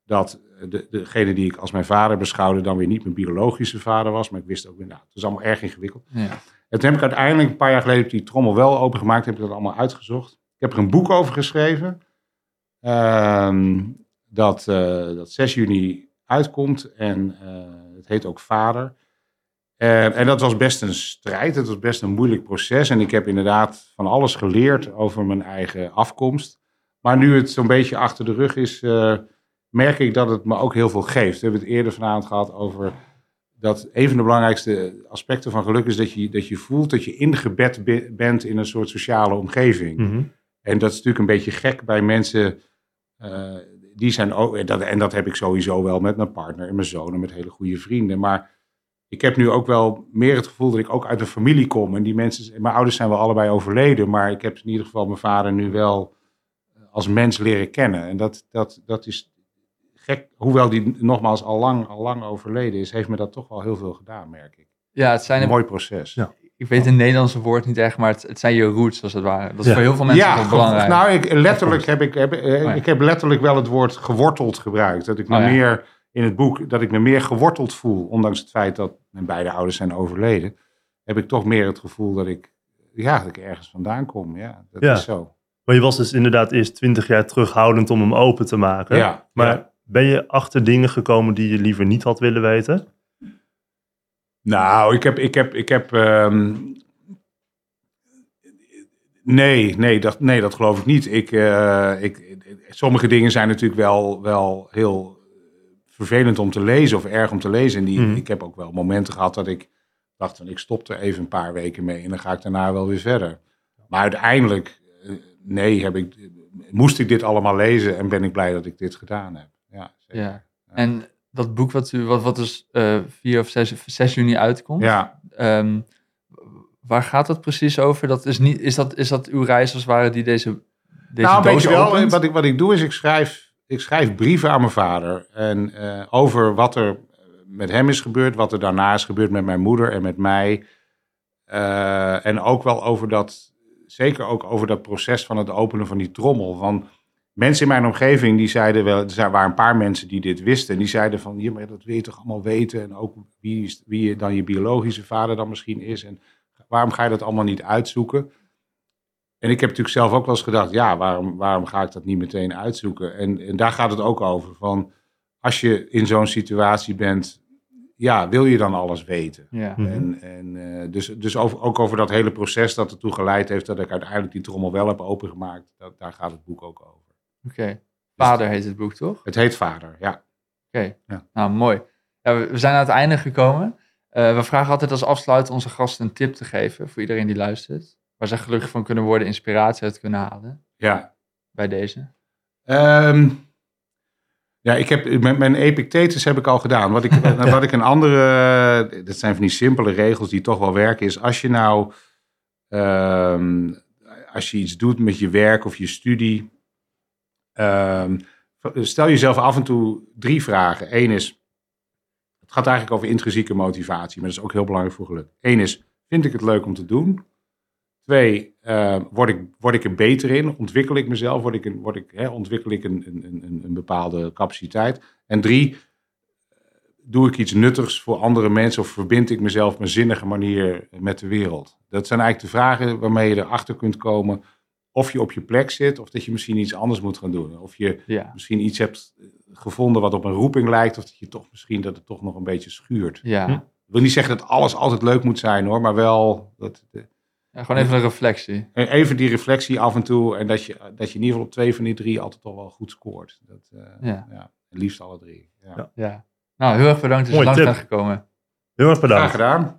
dat de, degene die ik als mijn vader beschouwde dan weer niet mijn biologische vader was. Maar ik wist ook weer, nou, het was allemaal erg ingewikkeld. Ja. En toen heb ik uiteindelijk een paar jaar geleden die trommel wel opengemaakt, heb ik dat allemaal uitgezocht. Ik heb er een boek over geschreven, ehm, dat, eh, dat 6 juni uitkomt en eh, het heet ook Vader. Eh, en dat was best een strijd, het was best een moeilijk proces. En ik heb inderdaad van alles geleerd over mijn eigen afkomst. Maar nu het zo'n beetje achter de rug is, eh, merk ik dat het me ook heel veel geeft. We hebben het eerder vanavond gehad over dat een van de belangrijkste aspecten van geluk is dat je, dat je voelt dat je ingebed be- bent in een soort sociale omgeving. Mhm. En dat is natuurlijk een beetje gek bij mensen. eh, die zijn ook, en dat, en dat heb ik sowieso wel met mijn partner en mijn zoon en met hele goede vrienden. Maar ik heb nu ook wel meer het gevoel dat ik ook uit een familie kom. En die mensen, mijn ouders zijn wel allebei overleden, maar ik heb in ieder geval mijn vader nu wel als mens leren kennen. En dat, dat, dat is gek. Hoewel die nogmaals al lang, al lang overleden is, heeft me dat toch wel heel veel gedaan, merk ik. ja, het zijn Een een, mooi proces. Ja. Ik weet het Nederlandse woord niet echt, maar het, het zijn je roots als het ware. Dat is Ja. voor heel veel mensen wel ge- belangrijk. Nou, ik, letterlijk heb ik, heb, eh, ja. ik heb letterlijk wel het woord geworteld gebruikt. Dat ik me Oh ja. meer in het boek, dat ik me meer geworteld voel. Ondanks het feit dat mijn beide ouders zijn overleden, heb ik toch meer het gevoel dat ik, ja, dat ik ergens vandaan kom. Ja, dat Ja. is zo. Maar je was dus inderdaad eerst twintig jaar terughoudend om hem open te maken. Ja, Maar ja. ben je achter dingen gekomen die je liever niet had willen weten? Nou, ik heb, ik heb, ik heb. ehm, nee, nee dat, nee, dat geloof ik niet. Ik, eh, ik, sommige dingen zijn natuurlijk wel, wel heel vervelend om te lezen of erg om te lezen. En die, Mhm. ik heb ook wel momenten gehad dat ik dacht van ik stop er even een paar weken mee en dan ga ik daarna wel weer verder. Maar uiteindelijk, eh, nee, heb ik, moest ik dit allemaal lezen en ben ik blij dat ik dit gedaan heb. Ja, zeker. Ja. En dat boek wat, u, wat, wat dus eh 4 of 6, 6 juni uitkomt, ja. ehm, waar gaat dat precies over? Dat is, niet, is, dat, is dat uw reis als het ware die deze, deze nou, doos weet wel, wat ik, wat ik doe is ik schrijf, ik schrijf brieven aan mijn vader. En eh, over wat er met hem is gebeurd, wat er daarna is gebeurd met mijn moeder en met mij. Eh, en ook wel over dat, zeker ook over dat proces van het openen van die trommel. Van mensen in mijn omgeving die zeiden wel, er waren een paar mensen die dit wisten. En die zeiden van, ja, maar dat wil je toch allemaal weten. En ook wie, is- wie dan je biologische vader dan misschien is. En waarom ga je dat allemaal niet uitzoeken? En ik heb natuurlijk zelf ook wel eens gedacht, ja, waarom, waarom ga ik dat niet meteen uitzoeken? En, en daar gaat het ook over. Van, als je in zo'n situatie bent, ja, wil je dan alles weten? Ja. Mhm. En, en, eh, dus dus over, ook over dat hele proces dat ertoe geleid heeft dat ik uiteindelijk die trommel wel heb opengemaakt. Dat, daar gaat het boek ook over. Oké. Vader heet het boek, toch? Het heet Vader, ja. Oké. Ja. Nou, mooi. Ja, we, zijn aan het einde gekomen. Eh, we vragen altijd als afsluit onze gasten een tip te geven voor iedereen die luistert. Waar zij gelukkig van kunnen worden, inspiratie uit kunnen halen ja. bij deze. Ehm, ja, ik heb, mijn, mijn Epictetus heb ik al gedaan. Wat ik, <laughs> wat ik een andere, dat zijn van die simpele regels die toch wel werken, is als je nou, ehm, als je iets doet met je werk of je studie, ehm, stel jezelf af en toe drie vragen. Eén is, het gaat eigenlijk over intrinsieke motivatie, maar dat is ook heel belangrijk voor geluk. Eén is, vind ik het leuk om te doen? Twee, eh, word, ik, word ik er beter in? Ontwikkel ik mezelf? Word ik een, word ik, hè, ontwikkel ik een, een, een, een bepaalde capaciteit? En drie, doe ik iets nuttigs voor andere mensen of verbind ik mezelf op een zinnige manier met de wereld? Dat zijn eigenlijk de vragen waarmee je erachter kunt komen of je op je plek zit of dat je misschien iets anders moet gaan doen. Of je Ja. misschien iets hebt gevonden wat op een roeping lijkt of dat je toch misschien dat het toch nog een beetje schuurt. Ja. Hm. Ik wil niet zeggen dat alles altijd leuk moet zijn hoor, maar wel dat, Ja, gewoon even een reflectie. even die reflectie af en toe en dat je, dat je in ieder geval op twee van die drie altijd toch wel goed scoort. Dat, eh, Ja. liefst alle drie. Ja. Ja. Ja. Nou, heel erg bedankt dat je Mooi langs bent gekomen. Heel erg Graag bedankt. gedaan.